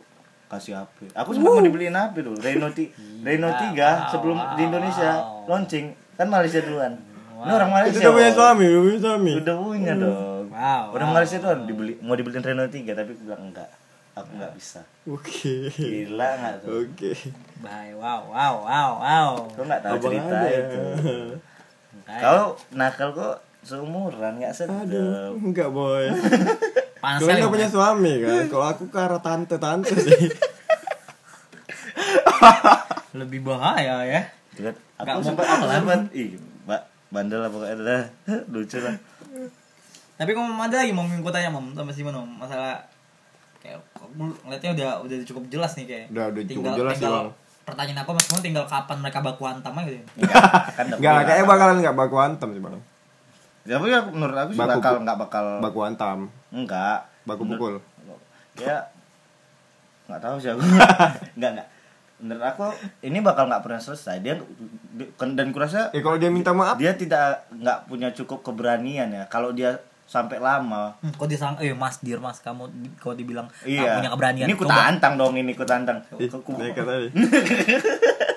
kasih HP aku sempat mau dibeliin HP dulu Reno ti Reno 3 wow, sebelum wow, di Indonesia. Launching. Kan Malaysia duluan. Ini Wow. orang Malaysia Itu udah punya suami, udah punya suami. udah punya dong. Wow, orang wow, Malaysia duluan dibeli mau dibeliin Reno 3 tapi aku bilang enggak aku enggak bisa. Oke. gila enggak tuh? Oke. Bahaya. Wow, wow, wow, wow. kau enggak tahu Abang cerita ada. itu? Kau nakal kok seumuran enggak sedap. Aduh, enggak boy. (laughs) panas Kalian sekali. udah punya suami kan? Kalau aku ke arah tante-tante sih. (laughs) Lebih bahaya ya. Kan, Nggak aku mau sempat aku sempat ih mbak bandel lah pokoknya dah (laughs) lucu lah Tapi kamu ada lagi mau aku tanya Mom sama Simon Om masalah kayak ngeliatnya udah udah cukup jelas nih kayak. Udah- udah cukup jelas sih, tinggal Bang. Pertanyaan aku Mas Simon tinggal kapan mereka baku hantam aja gitu. enggak kan udah Enggak, bilang. kayaknya bakalan enggak baku hantam sih, Bang. tapi aku menurut aku sih Baku- bakal nggak bakal Baku hantam, enggak baku pukul. ya nggak tahu sih aku (laughs) enggak enggak menurut aku ini bakal nggak pernah selesai dia di- dan kurasa Eh kalau dia minta maaf, dia tidak nggak punya cukup keberanian ya kalau dia sampai lama Hmm, kok diserang eh Mas Dir Mas kamu di- kau dibilang nggak iya punya keberanian. ini ku tantang dong ini ku tantang Ku- ku- nekat tadi. (laughs)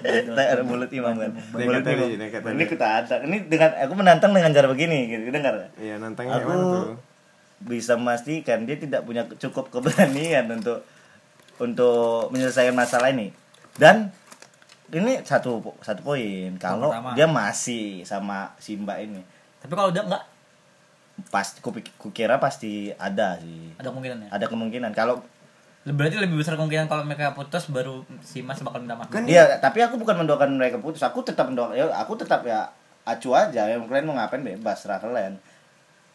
Tak ada mulut imam kan. Mulut imam. Ini kita tantang. Ini dengan aku menantang dengan cara begini gitu. Dengar. Iya, nantangnya Aku mana tuh? Bisa memastikan dia tidak punya cukup keberanian untuk untuk menyelesaikan masalah ini. Dan ini satu satu poin kalau pertama. dia masih sama si Mbak ini Tapi kalau udah enggak pasti kupik- kukira pasti ada sih ada kemungkinan ya. ada kemungkinan kalau Berarti lebih besar kemungkinan kalau mereka putus baru si Mas bakal minta maaf. Kan dia tapi aku bukan mendoakan mereka putus aku tetap mendoakan ya aku tetap ya acu aja yang kalian mau ngapain bebas serah kalian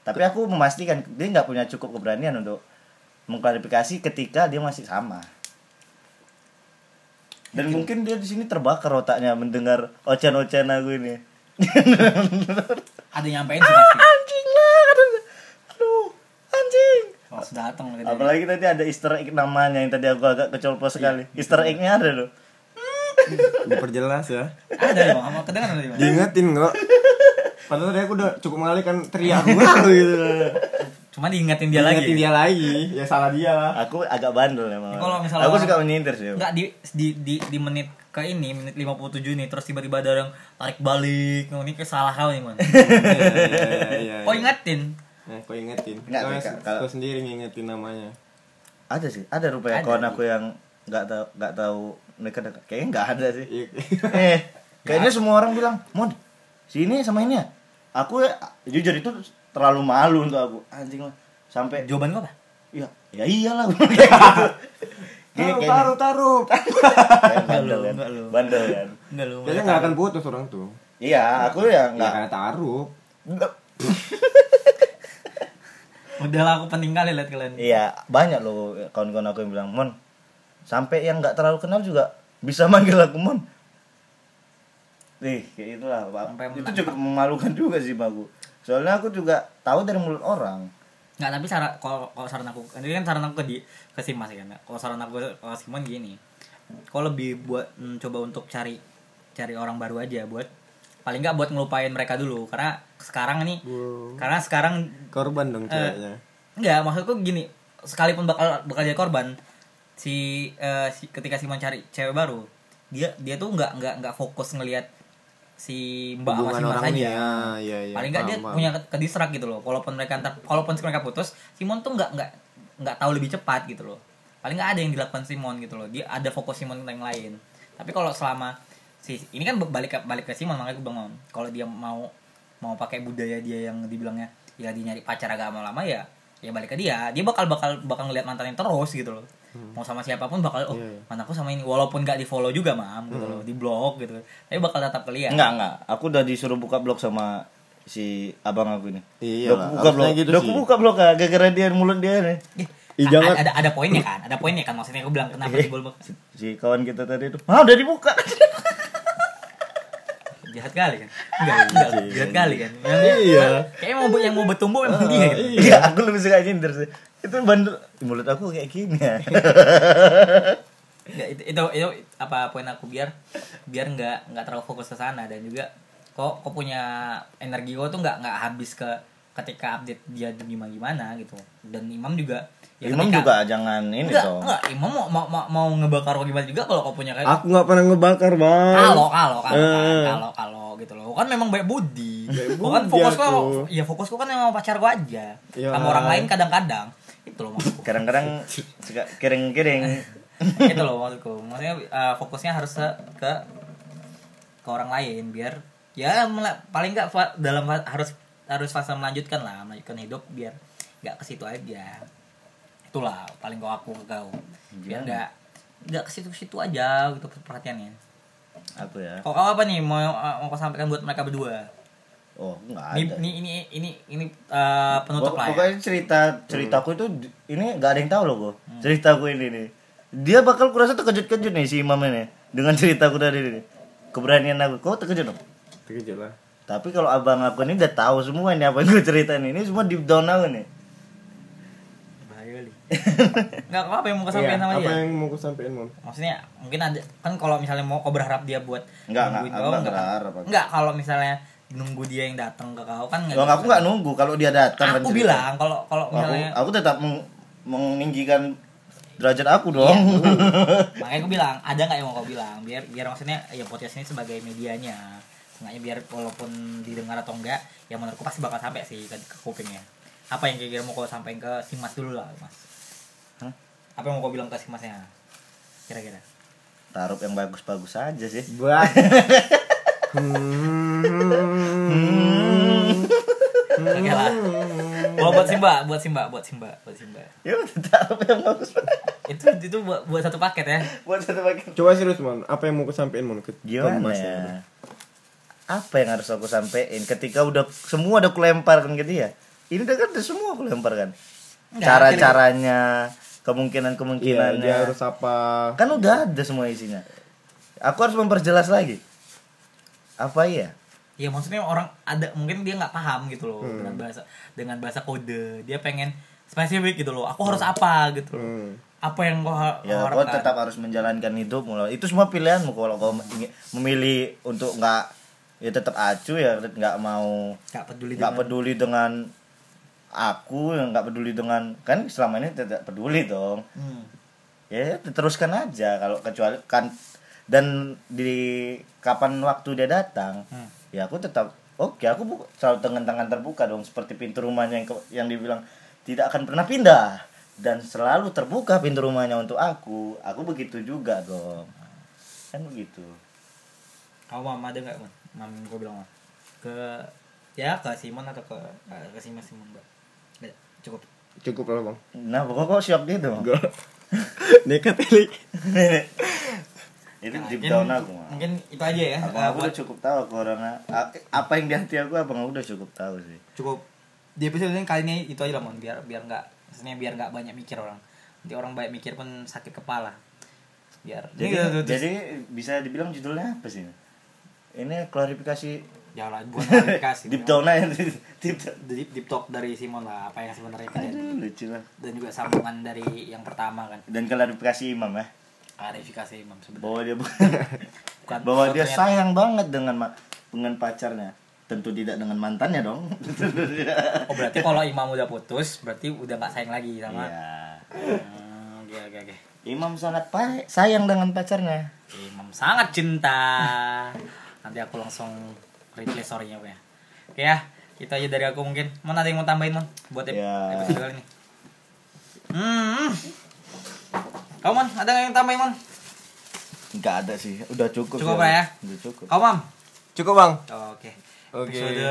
tapi aku memastikan dia nggak punya cukup keberanian untuk mengklarifikasi ketika dia masih sama dan mungkin dia di sini terbakar otaknya mendengar ocehan-ocehan aku ini Ada yang nyampein sih pasti. anjing lah aduh anjing Oh, sudah datang gitu. apalagi tadi ada Easter egg namanya yang tadi aku agak kecolpos sekali Easter egg-nya ada loh diperjelas ya. Ada Bang. Apa kedengaran? Diingetin kok. Padahal tadi aku udah cukup mengalihkan teriak (laughs) aku gitu. Cuma diingetin dia lagi. Diingetin dia lagi. Ya salah dia lah. aku agak bandel emang Ya, kalau misalnya aku suka menyindir sih Enggak di, di di di menit ke ini menit 57 nih terus tiba-tiba ada yang tarik balik. Oh, ini kesalahan nih, Man. (laughs) Iya, iya. Oh, ingetin. Nah, kau ingetin. Nggak, Kau, Kak, kalau- kau sendiri ngingetin namanya. ada sih ada rupanya kawan aku yang nggak tahu nggak tahu mereka dekat kayaknya nggak ada sih Iya. eh kayaknya semua orang bilang mon sini sama ini ya aku ya, jujur itu terlalu malu untuk aku anjing lah sampai Jawaban gua apa? ya ya iyalah gitu Taruh, taruh, taruh. kayak bandel kan bandel kan. Kayaknya nggak akan putus orang tuh. iya aku ya Nggak nggak karena taruh. Udah lah aku penting kali lihat kalian. iya banyak loh kawan-kawan aku yang bilang mon sampai yang nggak terlalu kenal juga bisa manggil aku mon Ih, kayak itulah Pak. Sampai Itu cukup memalukan juga sih Bagu. Soalnya aku juga tahu dari mulut orang. Nggak, tapi saran kalau kalau saran aku, ini kan saran aku ke di ke si Mas kan. Kalau saran aku ke Simon gini. Kalau lebih buat mm, coba untuk cari cari orang baru aja buat paling nggak buat ngelupain mereka dulu karena sekarang nih Wow. karena sekarang Korban dong Eh, ceweknya. Enggak, maksudku gini, sekalipun bakal bakal jadi korban si, eh, si ketika Simon cari cewek baru, dia dia tuh nggak nggak nggak fokus ngelihat si Mbak sama Hubungan si Mas aja. ya, iya, Paling nggak dia punya ke, ke distract gitu loh. Walaupun mereka ntar, walaupun mereka putus, Simon tuh nggak nggak nggak tahu lebih cepat gitu loh. Paling nggak ada yang dilakukan Simon gitu loh. Dia ada fokus Simon tentang yang lain. Tapi kalau selama si ini kan balik ke balik ke Simon makanya gue bilang kalau dia mau mau pakai budaya dia yang dibilangnya ya dia nyari pacar agak lama ya ya balik ke dia dia bakal bakal bakal ngeliat mantannya terus gitu loh mau sama siapa pun bakal oh Hmm. Iya, iya. mantanku sama ini walaupun gak di follow juga mam gitu loh di blog gitu tapi bakal tetap ke dia Enggak, enggak. Aku udah disuruh buka blog sama si abang aku ini. Iya aku buka blok. harusnya gitu Udah sih. aku buka blok ah, gara-gara dia mulut dia nih. Ih, a- jangan. ada ada poinnya kan ada poinnya kan maksudnya aku bilang kenapa Eh, di bolbok si, si kawan kita tadi itu. Ah, udah dibuka. (laughs) jahat kali kan? Enggak enggak jahat kali kan? Iya. kayak mau yang mau bertumbuh memang dia gitu. Iya, aku lebih suka nyindir sih. Itu bandel mulut aku kayak gini ya. Ya, itu, itu itu apa poin aku? Biar biar nggak nggak terlalu fokus ke sana. Dan juga kok kok punya energi kok tuh nggak nggak habis ke ketika update dia gimana gimana gitu. Dan imam juga Imam ketika- juga jangan ini enggak dong. enggak imam mau mau mau, mau ngebakar kok gimana juga kalau kau punya kayak Aku nggak pernah ngebakar, Bang. kalau kalau kalau Eh. kalau kalau gitu loh kan memang baik budi kan fokus kok aku. ya fokus kok kan emang pacar gua aja Ya. sama orang lain kadang-kadang itu loh maksudku Kadang-kadang suka kiring-kiring. (laughs) itu loh maksudku maksudnya eh, fokusnya harus ke ke orang lain biar ya paling nggak dalam harus harus fase melanjutkan lah melanjutkan hidup biar nggak ke situ aja itulah paling kau aku ke kau biar nggak nggak ke situ-situ aja gitu perhatiannya Aku ya. kau kau apa nih mau mau kau sampaikan buat mereka berdua Oh, enggak ini ada. ini ini ini ini eh, penutup Pok- lah ya Pokoknya cerita ceritaku itu ini nggak ada yang tahu loh kok. Ceritaku ini nih. Dia bakal kurasa terkejut-kejut nih si Imam ini dengan ceritaku tadi ini. Keberanian aku. Kok terkejut dong? Terkejut lah. Tapi kalau abang aku ini udah tahu semua ini apa yang gue ceritain ini semua deep down aku nih. (laughs) nggak apa yang mau kau sampaikan Iya, sama apa dia yang mau aku sampaikan, Mon? maksudnya mungkin ada kan kalau misalnya mau kau berharap dia buat Enggak, nungguin enggak, kau, enggak enggak, berharap aku. enggak kalau misalnya nunggu dia yang datang ke kau kan Loh, aku nggak nunggu kalau dia datang aku bilang kalau kalau aku, misalnya aku tetap meng- meninggikan derajat aku Iya, dong. (laughs) makanya aku bilang ada nggak yang mau kau bilang biar biar maksudnya ya podcast ini sebagai medianya Sengaja biar walaupun didengar atau enggak ya menurutku pasti bakal sampai sih ke, ke kupingnya apa yang kira-kira mau kau sampaikan ke si mas dulu lah mas? Apa yang mau kau bilang ke si masnya kira-kira Taruh yang bagus-bagus aja sih. Buat. Hmm. oke lah Kalau buat Simba buat Simba buat Simba buat Simba Ya taruh yang bagus. itu itu buat, buat satu paket ya Buat satu paket. Coba serius, Mon. Apa yang mau aku sampaikan, Mon? Ke Gimana ya? Apa yang harus aku sampaikan ketika udah semua udah kulemparkan ke dia? Ini udah kan udah semua aku lemparkan. Enggak, Cara-caranya, Iya, kemungkinan-kemungkinannya. dia harus apa? Kan udah ada semua isinya. Aku harus memperjelas lagi. Apa iya? ya maksudnya orang ada mungkin dia nggak paham gitu loh Hmm. dengan bahasa dengan bahasa kode dia pengen spesifik gitu loh aku harus apa gitu loh Hmm. apa yang gua ha- Ya, kau harapkan tetap harus menjalankan hidup mulai. Itu semua pilihanmu kalau kau ingin- memilih untuk nggak ya tetap acu ya nggak mau nggak peduli nggak dengan- peduli dengan aku yang nggak peduli dengan kan selama ini tidak peduli dong. Hmm. ya teruskan aja kalau kecuali kan dan di kapan waktu dia datang Hmm. ya aku tetap oke aku bu- selalu dengan tangan terbuka dong seperti pintu rumahnya yang yang dibilang tidak akan pernah pindah. Dan selalu terbuka pintu rumahnya untuk aku aku begitu juga dong. Kan begitu. Kamu mam ada nggak mam gua bilang ke ya ke Simon atau ke ke Simon Simon mbak cukup. Cukup lah, Bang. nah pokoknya kok shock gitu. Enggak. Nekat kali. itu Nah, deep mungkin- down aku mah. mungkin itu aja ya. Abang aku udah cukup tahu corona. Apa yang di hati aku abang? Aku udah cukup tahu sih. Cukup. Di episode ini kali ini itu aja lah mon. Biar biar nggak maksudnya biar nggak banyak mikir orang. Nanti orang banyak mikir pun sakit kepala. Biar. Jadi Ini jadi bisa dibilang judulnya apa sih? Ini klarifikasi (laughs) ya lah bukan klarifikasi deep down aja deep deep, deep talk dari Simon lah apa yang sebenarnya Aduh, lucu lah. Dan juga sambungan dari yang pertama kan. Dan klarifikasi imam ya? Klarifikasi Imam sebenarnya. Bahwa dia Bukan- (laughs) bahwa dia sayang banget dengan dengan pacarnya. Tentu tidak dengan mantannya dong. Oh berarti kalau Imam udah putus berarti udah nggak sayang lagi sama iya. Hmm, oke oke oke. Imam sangat sayang dengan pacarnya. Imam sangat cinta. Nanti aku langsung replay story-nya Pak, ya. Oke ya. Itu aja dari aku mungkin. Mana ada yang mau tambahin mon buat ep- Ya. episode kali ini. Hmm. Kamu mon ada yang tambahin mon nggak ada sih. Udah cukup Cukup lah ya? udah cukup. Kamu mam? Cukup, Bang. Oh, oke. Oke. episode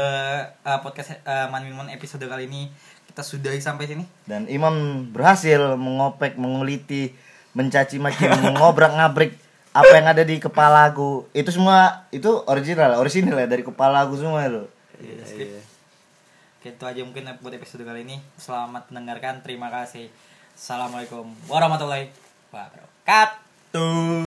uh, podcast uh, Man Min Mon episode kali ini kita sudahi sampai sini. Dan imam berhasil mengopek menguliti mencaci maki (laughs) mengobrak ngabrik apa yang ada di kepala aku itu semua itu original original ya dari kepala aku semua itu Iya. Oke, itu aja mungkin buat episode kali ini. Selamat mendengarkan. Terima kasih. Assalamualaikum warahmatullahi wabarakatuh.